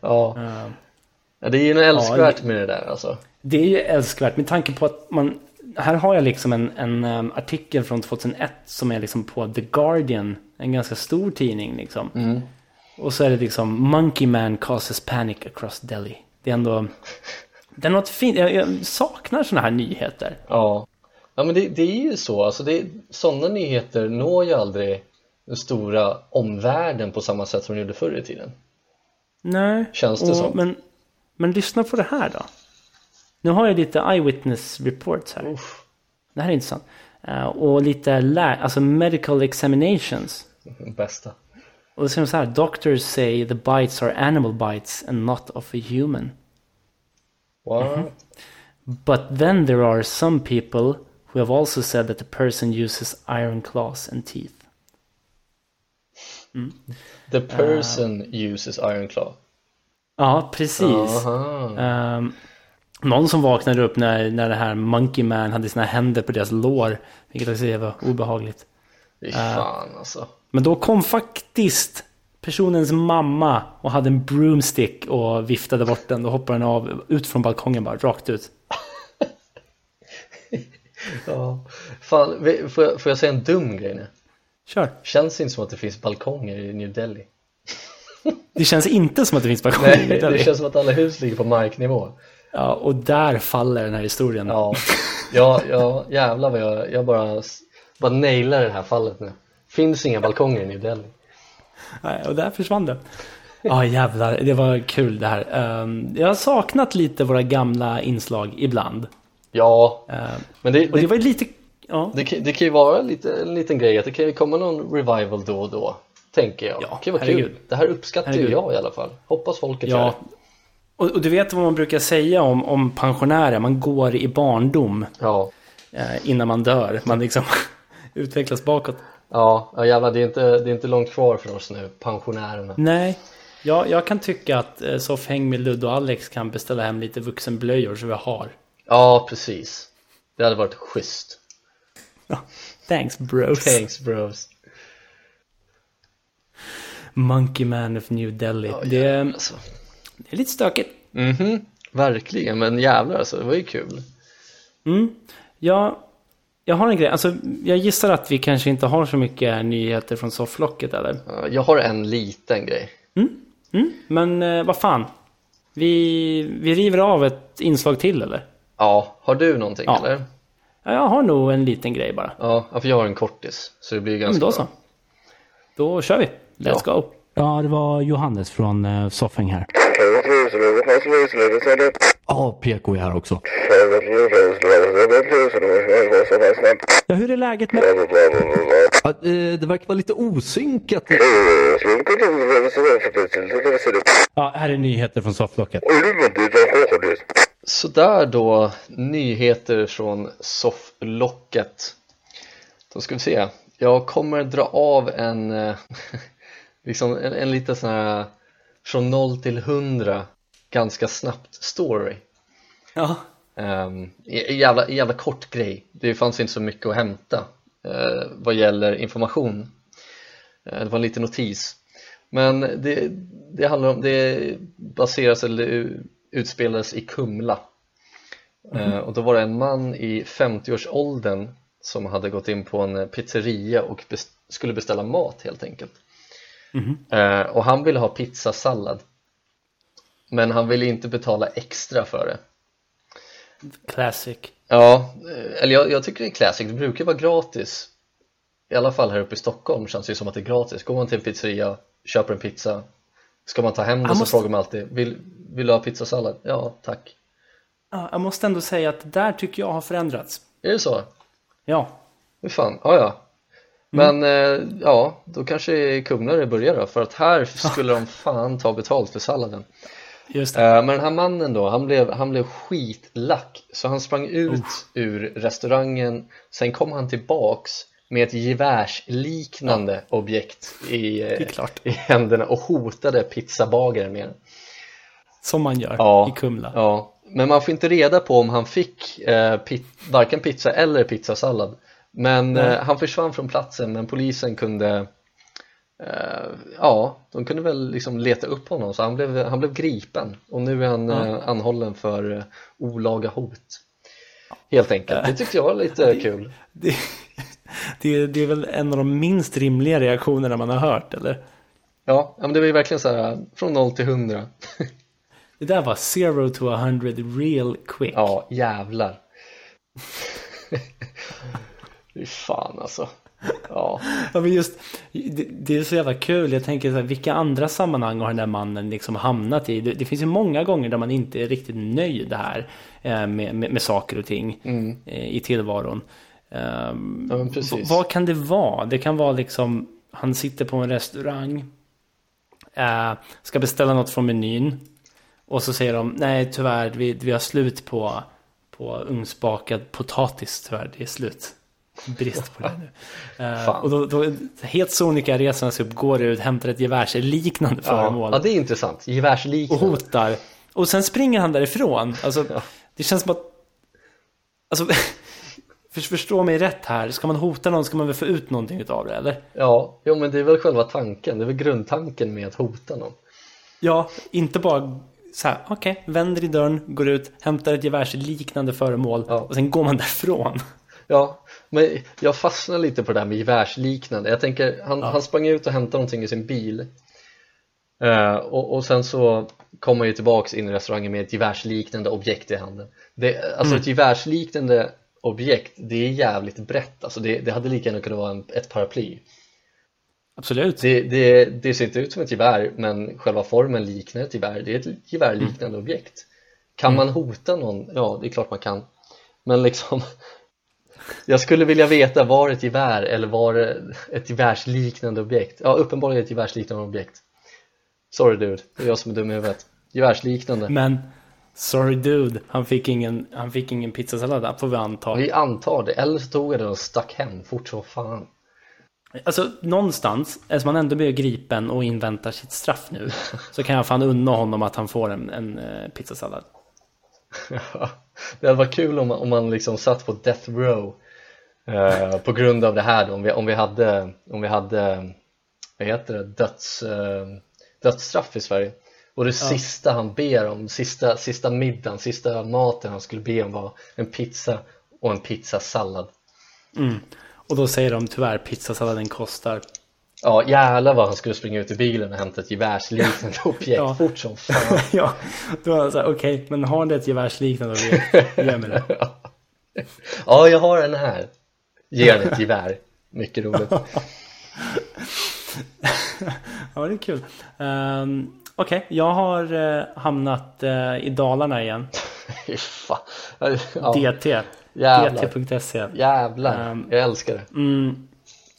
Ja. Eh, ja, det är ju något älskvärt det- med det där alltså. Det är ju älskvärt med tanke på att man... Här har jag liksom en, en um, artikel från 2001 som är liksom på The Guardian. En ganska stor tidning liksom. Mm. Och så är det liksom Monkey Man causes panic across Delhi. Det är ändå... Det är något fint. Jag, jag saknar sådana här nyheter. Ja. Ja men det, det är ju så, alltså det, sådana nyheter når ju aldrig den stora omvärlden på samma sätt som de gjorde förr i tiden. Nej. Känns det och, som. Men, men lyssna på det här då. Nu har jag lite eyewitness reports här. Uff, Det här är intressant. Eh, och lite lä- alltså medical examinations. bästa. Och då säger så här. Doctors say the bites are animal bites and not of a human. What? But then there are some people who have also said that the person uses iron claws and teeth. The person uses iron claw. Ja, precis. Ehm, någon som vaknade upp när, när det här Monkey Man hade sina händer på deras lår. Vilket också var obehagligt. Fy fan alltså. Men då kom faktiskt personens mamma och hade en broomstick och viftade bort den. Då hoppade den av ut från balkongen bara, rakt ut. Ja. Fan, får jag, får jag säga en dum grej nu? Kör. Känns inte som att det finns balkonger i New Delhi. Det känns inte som att det finns balkonger i Nej, det Delhi. känns som att alla hus ligger på marknivå. Ja, och där faller den här historien. Ja, ja, ja jävlar vad jag, jag bara, bara nailar det här fallet nu. Finns inga balkonger i New Delhi. Nej, och där försvann det. Ja jävlar, det var kul det här. Ehm, jag har saknat lite våra gamla inslag ibland. Ja, Ehm, men det, och det var ju lite... Ja, det, kan- det kan ju vara lite, en liten grej att det kan ju komma någon revival då och då. tänker jag. Ja, det kan vara herregud. kul. Det här uppskattar ju jag i alla fall. Hoppas folket gör Ja. det. Och, och du vet vad man brukar säga om, om pensionärer, man går i barndom Ja, eh, innan man dör. Man liksom utvecklas bakåt. Ja, ja jävlar, det är, inte, det är inte långt kvar för oss nu, pensionärerna. Nej, jag, jag kan tycka att eh, Soff Häng med Ludde och Alex kan beställa hem lite vuxenblöjor så vi har. Ja, precis. Det hade varit schysst. Thanks bros. Thanks bros. Monkey Man of New Delhi. Ja, det, jävlar, alltså. det är lite stökigt. Mhm, verkligen, men jävlar alltså, det var ju kul. Mm. Ja, jag har en grej. Alltså, jag gissar att vi kanske inte har så mycket nyheter från sofflocket eller? Ja, Jag har en liten grej. Mm. Men eh, vad fan. Vi, vi river av ett inslag till eller? Ja, har du någonting Ja. eller? Ja, jag har nog en liten grej bara. Ja, ja, för jag har en kortis, så det blir Men ganska då bra. så. Då kör vi. Let's go. Ja, det var Johannes från uh, Soffhäng här. Ja, PK är här också. Ja, hur är läget med... Ja, eh, det verkar vara lite osynkat. Ja, här är nyheter från Sofflocket. Sådär då, nyheter från sofflocket. Då ska vi se. Jag kommer dra av en, eh, liksom en, en liten sån här från 0 till 100 ganska snabbt story. Ja. Um, jävla, jävla kort grej. Det fanns inte så mycket att hämta eh, vad gäller information. Eh, det var en liten notis. Men det, det handlar om, det baseras eller utspelades i Kumla. Eh, och då var det en man i 50-årsåldern som hade gått in på en pizzeria och bes- skulle beställa mat helt enkelt. Eh, och han ville ha pizzasallad. Men han ville inte betala extra för det. Classic. Ja, eh, eller jag, jag tycker det är classic, det brukar vara gratis I alla fall här uppe i Stockholm känns det ju som att det är gratis Går man till en pizzeria, köper en pizza Ska man ta hem den Han så måste- frågar man alltid vill, vill du ha pizzasallad? Ja, tack Ja, jag måste ändå säga att det där tycker jag har förändrats. Är det så? Ja. Hur fan, ja ja Men eh, ja, då kanske det är Kumla det börjar då För att här skulle de fan ta betalt för salladen Men den här mannen då, han blev, han blev skitlack. Så han sprang ut ur restaurangen. Sen kom han tillbaks med ett gevärsliknande objekt i, eh, i händerna och hotade pizzabagaren med den. Som man gör Ja, i Kumla. Ja, men man får inte reda på om han fick eh, pit, varken pizza eller pizzasallad. Men eh, han försvann från platsen men polisen kunde eh, Ja, de kunde väl liksom leta upp honom så han blev, han blev gripen. Och nu är han Ja. eh, anhållen för eh, olaga hot. Helt enkelt, det tyckte jag var lite kul. Det, det, det är väl en av de minst rimliga reaktionerna man har hört, eller? Ja, men det var ju verkligen så här från 0 till 100 Det där var zero to a hundred real quick. Ja, jävlar. Fy fan alltså Ja, Ja, men just, det, det är så jävla kul. Jag tänker så här, vilka andra sammanhang har den där mannen liksom hamnat i? Det, det finns ju många gånger där man inte är riktigt nöjd här eh, med, med, med saker och ting eh, i tillvaron. Ehm, Ja, men precis. vad kan det vara? Det kan vara liksom, han sitter på en restaurang, eh, ska beställa något från menyn och så säger de, nej tyvärr, vi, vi har slut på, på ugnsbakad potatis, tyvärr, det är slut. Brist på det nu. Fan. och då, då helt sonika reser sig upp, går ut, hämtar ett gevärsliknande föremål. ja, ja det är intressant, och gevärsliknande hotar. Och sen springer han därifrån. Alltså, det känns som att... Alltså, för- förstå mig rätt här. Ska man hota någon ska man väl få ut någonting av det, eller? Ja, jo men det är väl själva tanken, det är väl grundtanken med att hota någon Ja, inte bara så här, okej, vänder i dörren, går ut, hämtar ett gevärsliknande föremål Ja. och sen går man därifrån. Ja, men jag fastnar lite på det där med gevärsliknande. Jag tänker, han, han sprang ut och hämtade någonting i sin bil. Eh, och, och sen så kom han ju tillbaks in i restaurangen med ett gevärsliknande objekt i handen. Det, Alltså ett gevärsliknande objekt, det är jävligt brett. Alltså det, det hade lika gärna kunnat vara en, ett paraply. Absolut. det, det, det ser inte ut som ett gevär men själva formen liknar ett gevär. Det är ett gevärliknande objekt. Kan man hota någon? Ja, det är klart man kan. Men liksom Jag skulle vilja veta, var det ett gevär eller var det ett gevärsliknande objekt? Ja, uppenbarligen ett gevärsliknande objekt. Sorry dude, det är jag som är dum i huvudet. Gevärsliknande. Men Sorry dude, han fick ingen, han fick ingen pizzasallad, får vi anta. Vi antar det, eller så tog jag den och stack hem fort som fan. Alltså någonstans, eftersom han ändå blir gripen och inväntar sitt straff nu Så kan jag fan unna honom att han får en, en uh, pizzasallad Det hade varit kul om man, om man liksom satt på death row uh, På grund av det här då, om vi, om vi hade, om vi hade Vad heter det? Döds, uh, dödsstraff i Sverige och det ja. sista han ber om, sista, sista middagen, sista maten han skulle be om var en pizza och en pizzasallad mm. Och då säger de tyvärr pizzasalladen kostar Ja jävlar vad han skulle springa ut i bilen och hämta ett gevärsliknande objekt. Ja. fort som fan. Ja, då var han såhär okej okay, men har ni ett gevärsliknande objekt, ge mig det. Ja jag har en här. Ge den ett gevär, mycket roligt. Ja det är kul. Um, Okej, okay, jag har uh, hamnat uh, i Dalarna igen. Ja. DT dt.se Jävlar, um, jag älskar det. Jag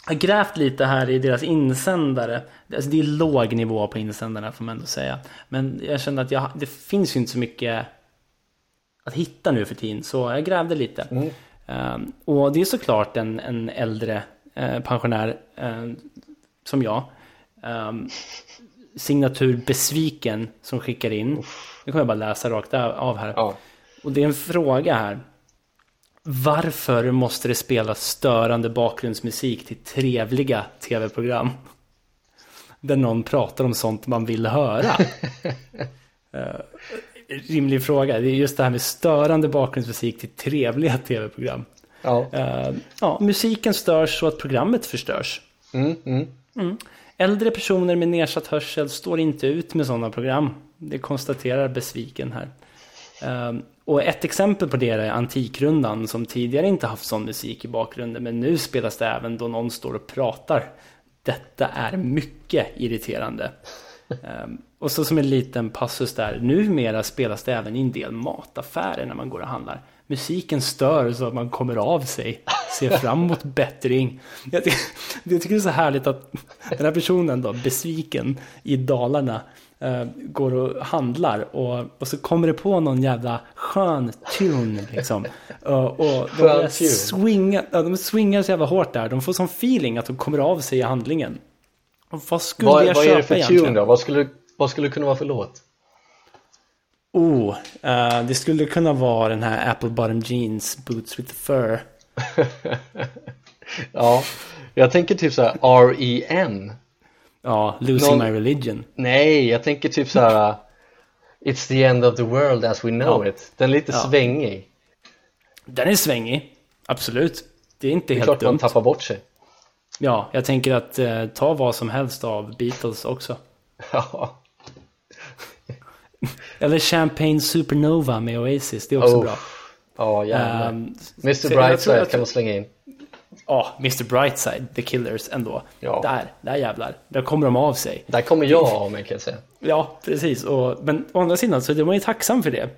har grävt lite här i deras insändare alltså, Det är låg nivå på insändarna får man ändå säga Men jag kände att jag, det finns ju inte så mycket att hitta nu för tiden Så jag grävde lite mm. um, Och det är såklart en, en äldre uh, pensionär uh, som jag um, signatur besviken som skickar in. Nu kommer jag bara läsa rakt av här. Ja. Och det är en fråga här. Varför måste det spelas störande bakgrundsmusik till trevliga tv-program? Där någon pratar om sånt man vill höra. uh, rimlig fråga. Det är just det här med störande bakgrundsmusik till trevliga tv-program. Ja. Uh, ja, musiken störs så att programmet förstörs. Mm, mm. Mm. Äldre personer med nedsatt hörsel står inte ut med sådana program. Det konstaterar besviken här. Ehm, och ett exempel på det är Antikrundan som tidigare inte haft sån musik i bakgrunden men nu spelas det även då någon står och pratar. Detta är mycket irriterande. Ehm, och så som en liten passus där, numera spelas det även i en del mataffärer när man går och handlar musiken stör så att man kommer av sig. Ser fram emot bättring. Jag, tycker, jag tycker det är så härligt att den här personen då, besviken i Dalarna, uh, går och handlar och, och så kommer det på någon jävla skön tune liksom. Uh, och de börjar swinga, ja, de swingar så jävla hårt där. De får sån feeling att de kommer av sig i handlingen. Och vad skulle vad, jag vad köpa egentligen? Vad är det för egentligen? tune då? Vad skulle, vad skulle det kunna vara för låt? Oh, uh, det skulle kunna vara den här Apple Bottom Jeans Boots with the Fur. ja, jag tänker typ så här R.E.M. Ja, Losing Någon... My Religion. Nej, jag tänker typ så här uh, It's the end of the world as we know ja. it. Den är lite ja. svängig. Den är svängig, absolut. Det är inte det är helt klart dumt. man tappar bort sig. Ja, jag tänker att uh, ta vad som helst av Beatles också. Ja. Eller Champagne Supernova med Oasis, det är också oh. bra. Ja, oh, jävlar. Um, Mr Brightside kan man slänga in. Ja, oh, Mr Brightside, The Killers ändå. Ja. Där, där jävlar. Där kommer de av sig. Där kommer jag av mig kan jag säga. Ja, precis. Och, men å andra sidan så är man ju tacksam för det.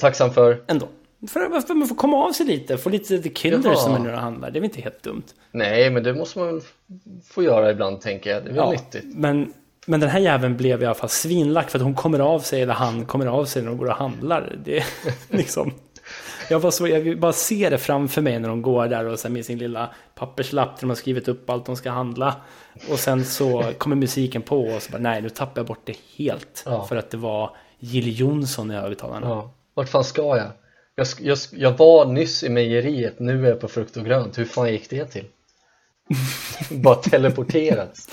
Tacksam för? Ändå. För, för man får komma av sig lite, få lite The Killers Jaha. som är nu handlar. Det är väl inte helt dumt. Nej, men det måste man få göra ibland tänker jag. Det är väl ja, nyttigt. Men men den här jäveln blev i alla fall svinlack för att hon kommer av sig, eller han kommer av sig när de går och handlar. Det är liksom... Jag, bara så, jag bara se det framför mig när de går där och sen med sin lilla papperslapp där de har skrivit upp allt de ska handla. Och sen så kommer musiken på och så bara nej, nu tappar jag bort det helt. Ja. För att det var Jill Johnson i högtalarna. Ja. Vart fan ska jag? Jag, jag? jag var nyss i mejeriet, nu är jag på frukt och grönt. Hur fan gick det till? bara teleporterats.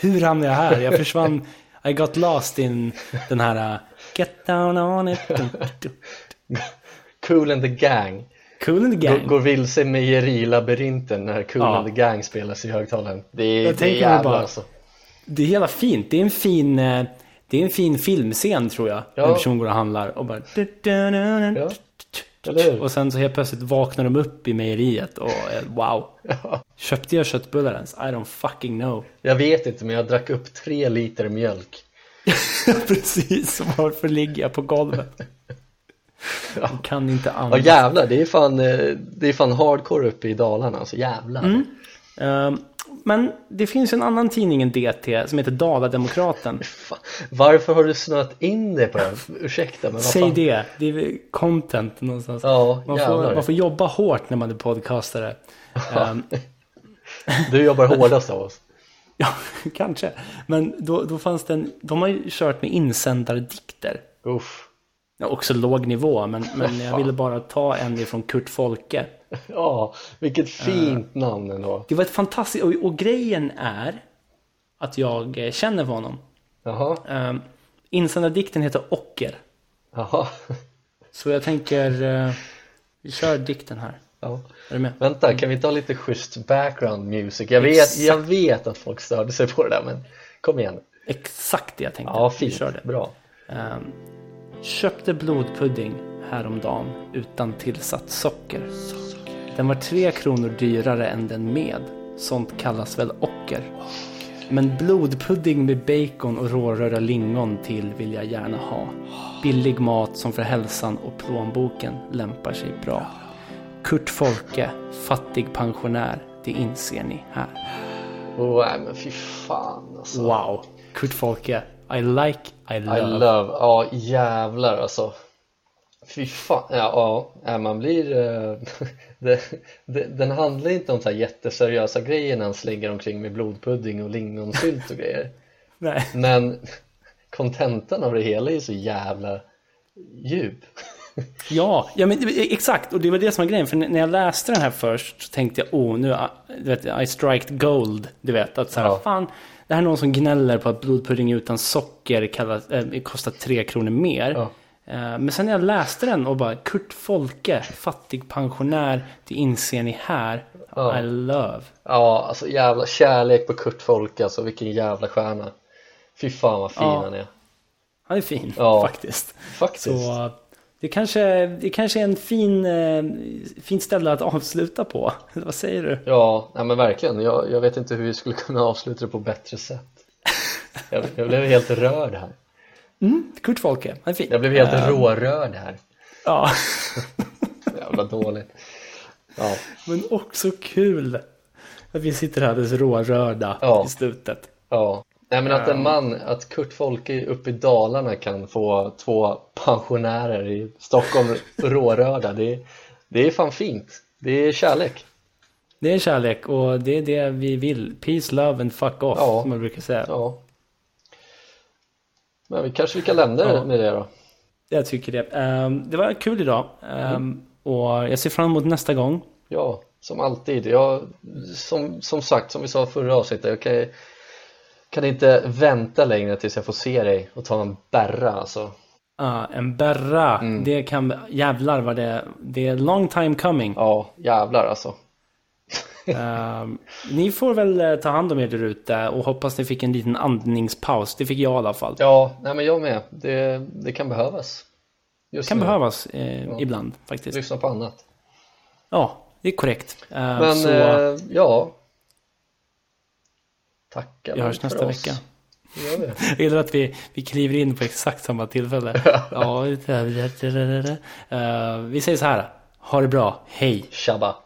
Hur hamnade jag här? Jag försvann. I got lost in den här uh, Get down on it. cool and the gang. Cool and the gang. Går, går vilse mejerilabyrinten när Cool ja. and the gang spelas i högtalaren. Det är, jag det är jävla bara, alltså. Det är hela fint. Det är en fin, eh, det är en fin filmscen tror jag. Ja. En person går och handlar och bara... Ja. Och sen så helt plötsligt vaknar de upp i mejeriet och wow. Ja. Köpte jag köttbullar ens? I don't fucking know. Jag vet inte men jag drack upp tre liter mjölk. Precis, varför ligger jag på golvet? Ja. kan inte andas. Ja jävlar, det är fan, eh, det är fan hardcore uppe i Dalarna, alltså jävlar. Mm. Uh, men det finns en annan tidning än DT som heter Dalademokraten. Varför har du snöat in det på den? Ursäkta men Säg det, det är content någonstans. Ja, man, får, man får jobba hårt när man är podcastare. um, du jobbar hårdast av oss. ja, kanske. Men då, då fanns det en, de har ju kört med insändardikter. Uff. Ja, också låg nivå, men, men jag ville bara ta en ifrån Kurt Folke. Ja, vilket fint uh, namn ändå. Det var ett fantastiskt, och, och, grejen är att jag eh, känner honom. Jaha. Uh, insändardikten heter Ocker. Jaha. Så jag tänker, uh, vi kör dikten här. Ja. Är du med? Vänta, kan vi ta lite schysst background music? Jag vet, jag vet att folk störde sig på det där, men kom igen. Exakt det jag tänkte. Ja, fint. Vi kör det. Bra. Um, köpte blodpudding häromdagen utan tillsatt socker. Den var tre kronor dyrare än den med. Sånt kallas väl ocker. Men blodpudding med bacon och råröra lingon till vill jag gärna ha. Billig mat som för hälsan och plånboken lämpar sig bra. Kurt Folke, fattig pensionär, det inser ni här. Oh, men fy fan alltså. Wow. Kurt Folke, I like, I love. I love, ja jävlar alltså. Fy fan, ja, ja man blir... Uh, det, det, den handlar inte om så här jätteseriösa grejer när han slänger omkring med blodpudding och lingonsylt och grejer. Nej. Men kontentan av det hela är så jävla djup. Ja, ja men exakt. Och det var det som var grejen. För när jag läste den här först så tänkte jag, oh nu, du vet, I striked gold. Du vet, att så här, ja. fan, det här är någon som gnäller på att blodpudding utan socker kallas, äh, kostar tre kronor mer. Ja. Uh, men sen när jag läste den och bara, Kurt Folke, fattig pensionär, det inser ni här. Ja. I love. Ja, alltså jävla kärlek på Kurt Folke, alltså vilken jävla stjärna. Fy fan vad fin ja. han är. Han är fin, ja, faktiskt. Faktiskt. Så, det kanske, det kanske är en fin, eh, fin ställe att avsluta på. Vad säger du? Ja, nej men verkligen. Jag, jag vet inte hur vi skulle kunna avsluta det på bättre sätt. Jag, jag blev helt rörd här. Mm, Kurt Folke, han är fin. Jag blev helt um, rårörd här. Ja. Jävla dåligt. Ja. Men också kul att vi sitter här alldeles rårörda ja. i slutet. Ja. Nej men att en man, att Kurt Folke uppe i Dalarna kan få två pensionärer i Stockholm rårörda det, det är fan fint, det är kärlek. Det är kärlek och det är det vi vill, peace, love and fuck off ja. som man brukar säga. Ja. Men vi kanske vi kan lämna ja. med det då. Jag tycker det, um, det var kul idag. Um, mm. och jag ser fram emot nästa gång. Ja, som alltid, jag, som, som sagt, som vi sa förra avsnittet, jag kan kan inte vänta längre tills jag får se dig och ta en berra alltså. Ja, uh, en berra. Mm. Det kan, jävlar vad det, det är long time coming. Ja, jävlar alltså. uh, ni får väl eh, ta hand om er där ute och hoppas ni fick en liten andningspaus. Det fick jag i alla fall. Ja, nej men jag med. Det, det kan behövas. Just kan nu. behövas eh, ja. ibland faktiskt. Lyssna på annat. Ja, det är korrekt. Uh, men så... ja, Tackar Vi hörs nästa vecka. Jag gillar att vi, vi kliver in på exakt samma tillfälle. ja, uh, vi säger så här. Ha det bra. Hej. Tjabba.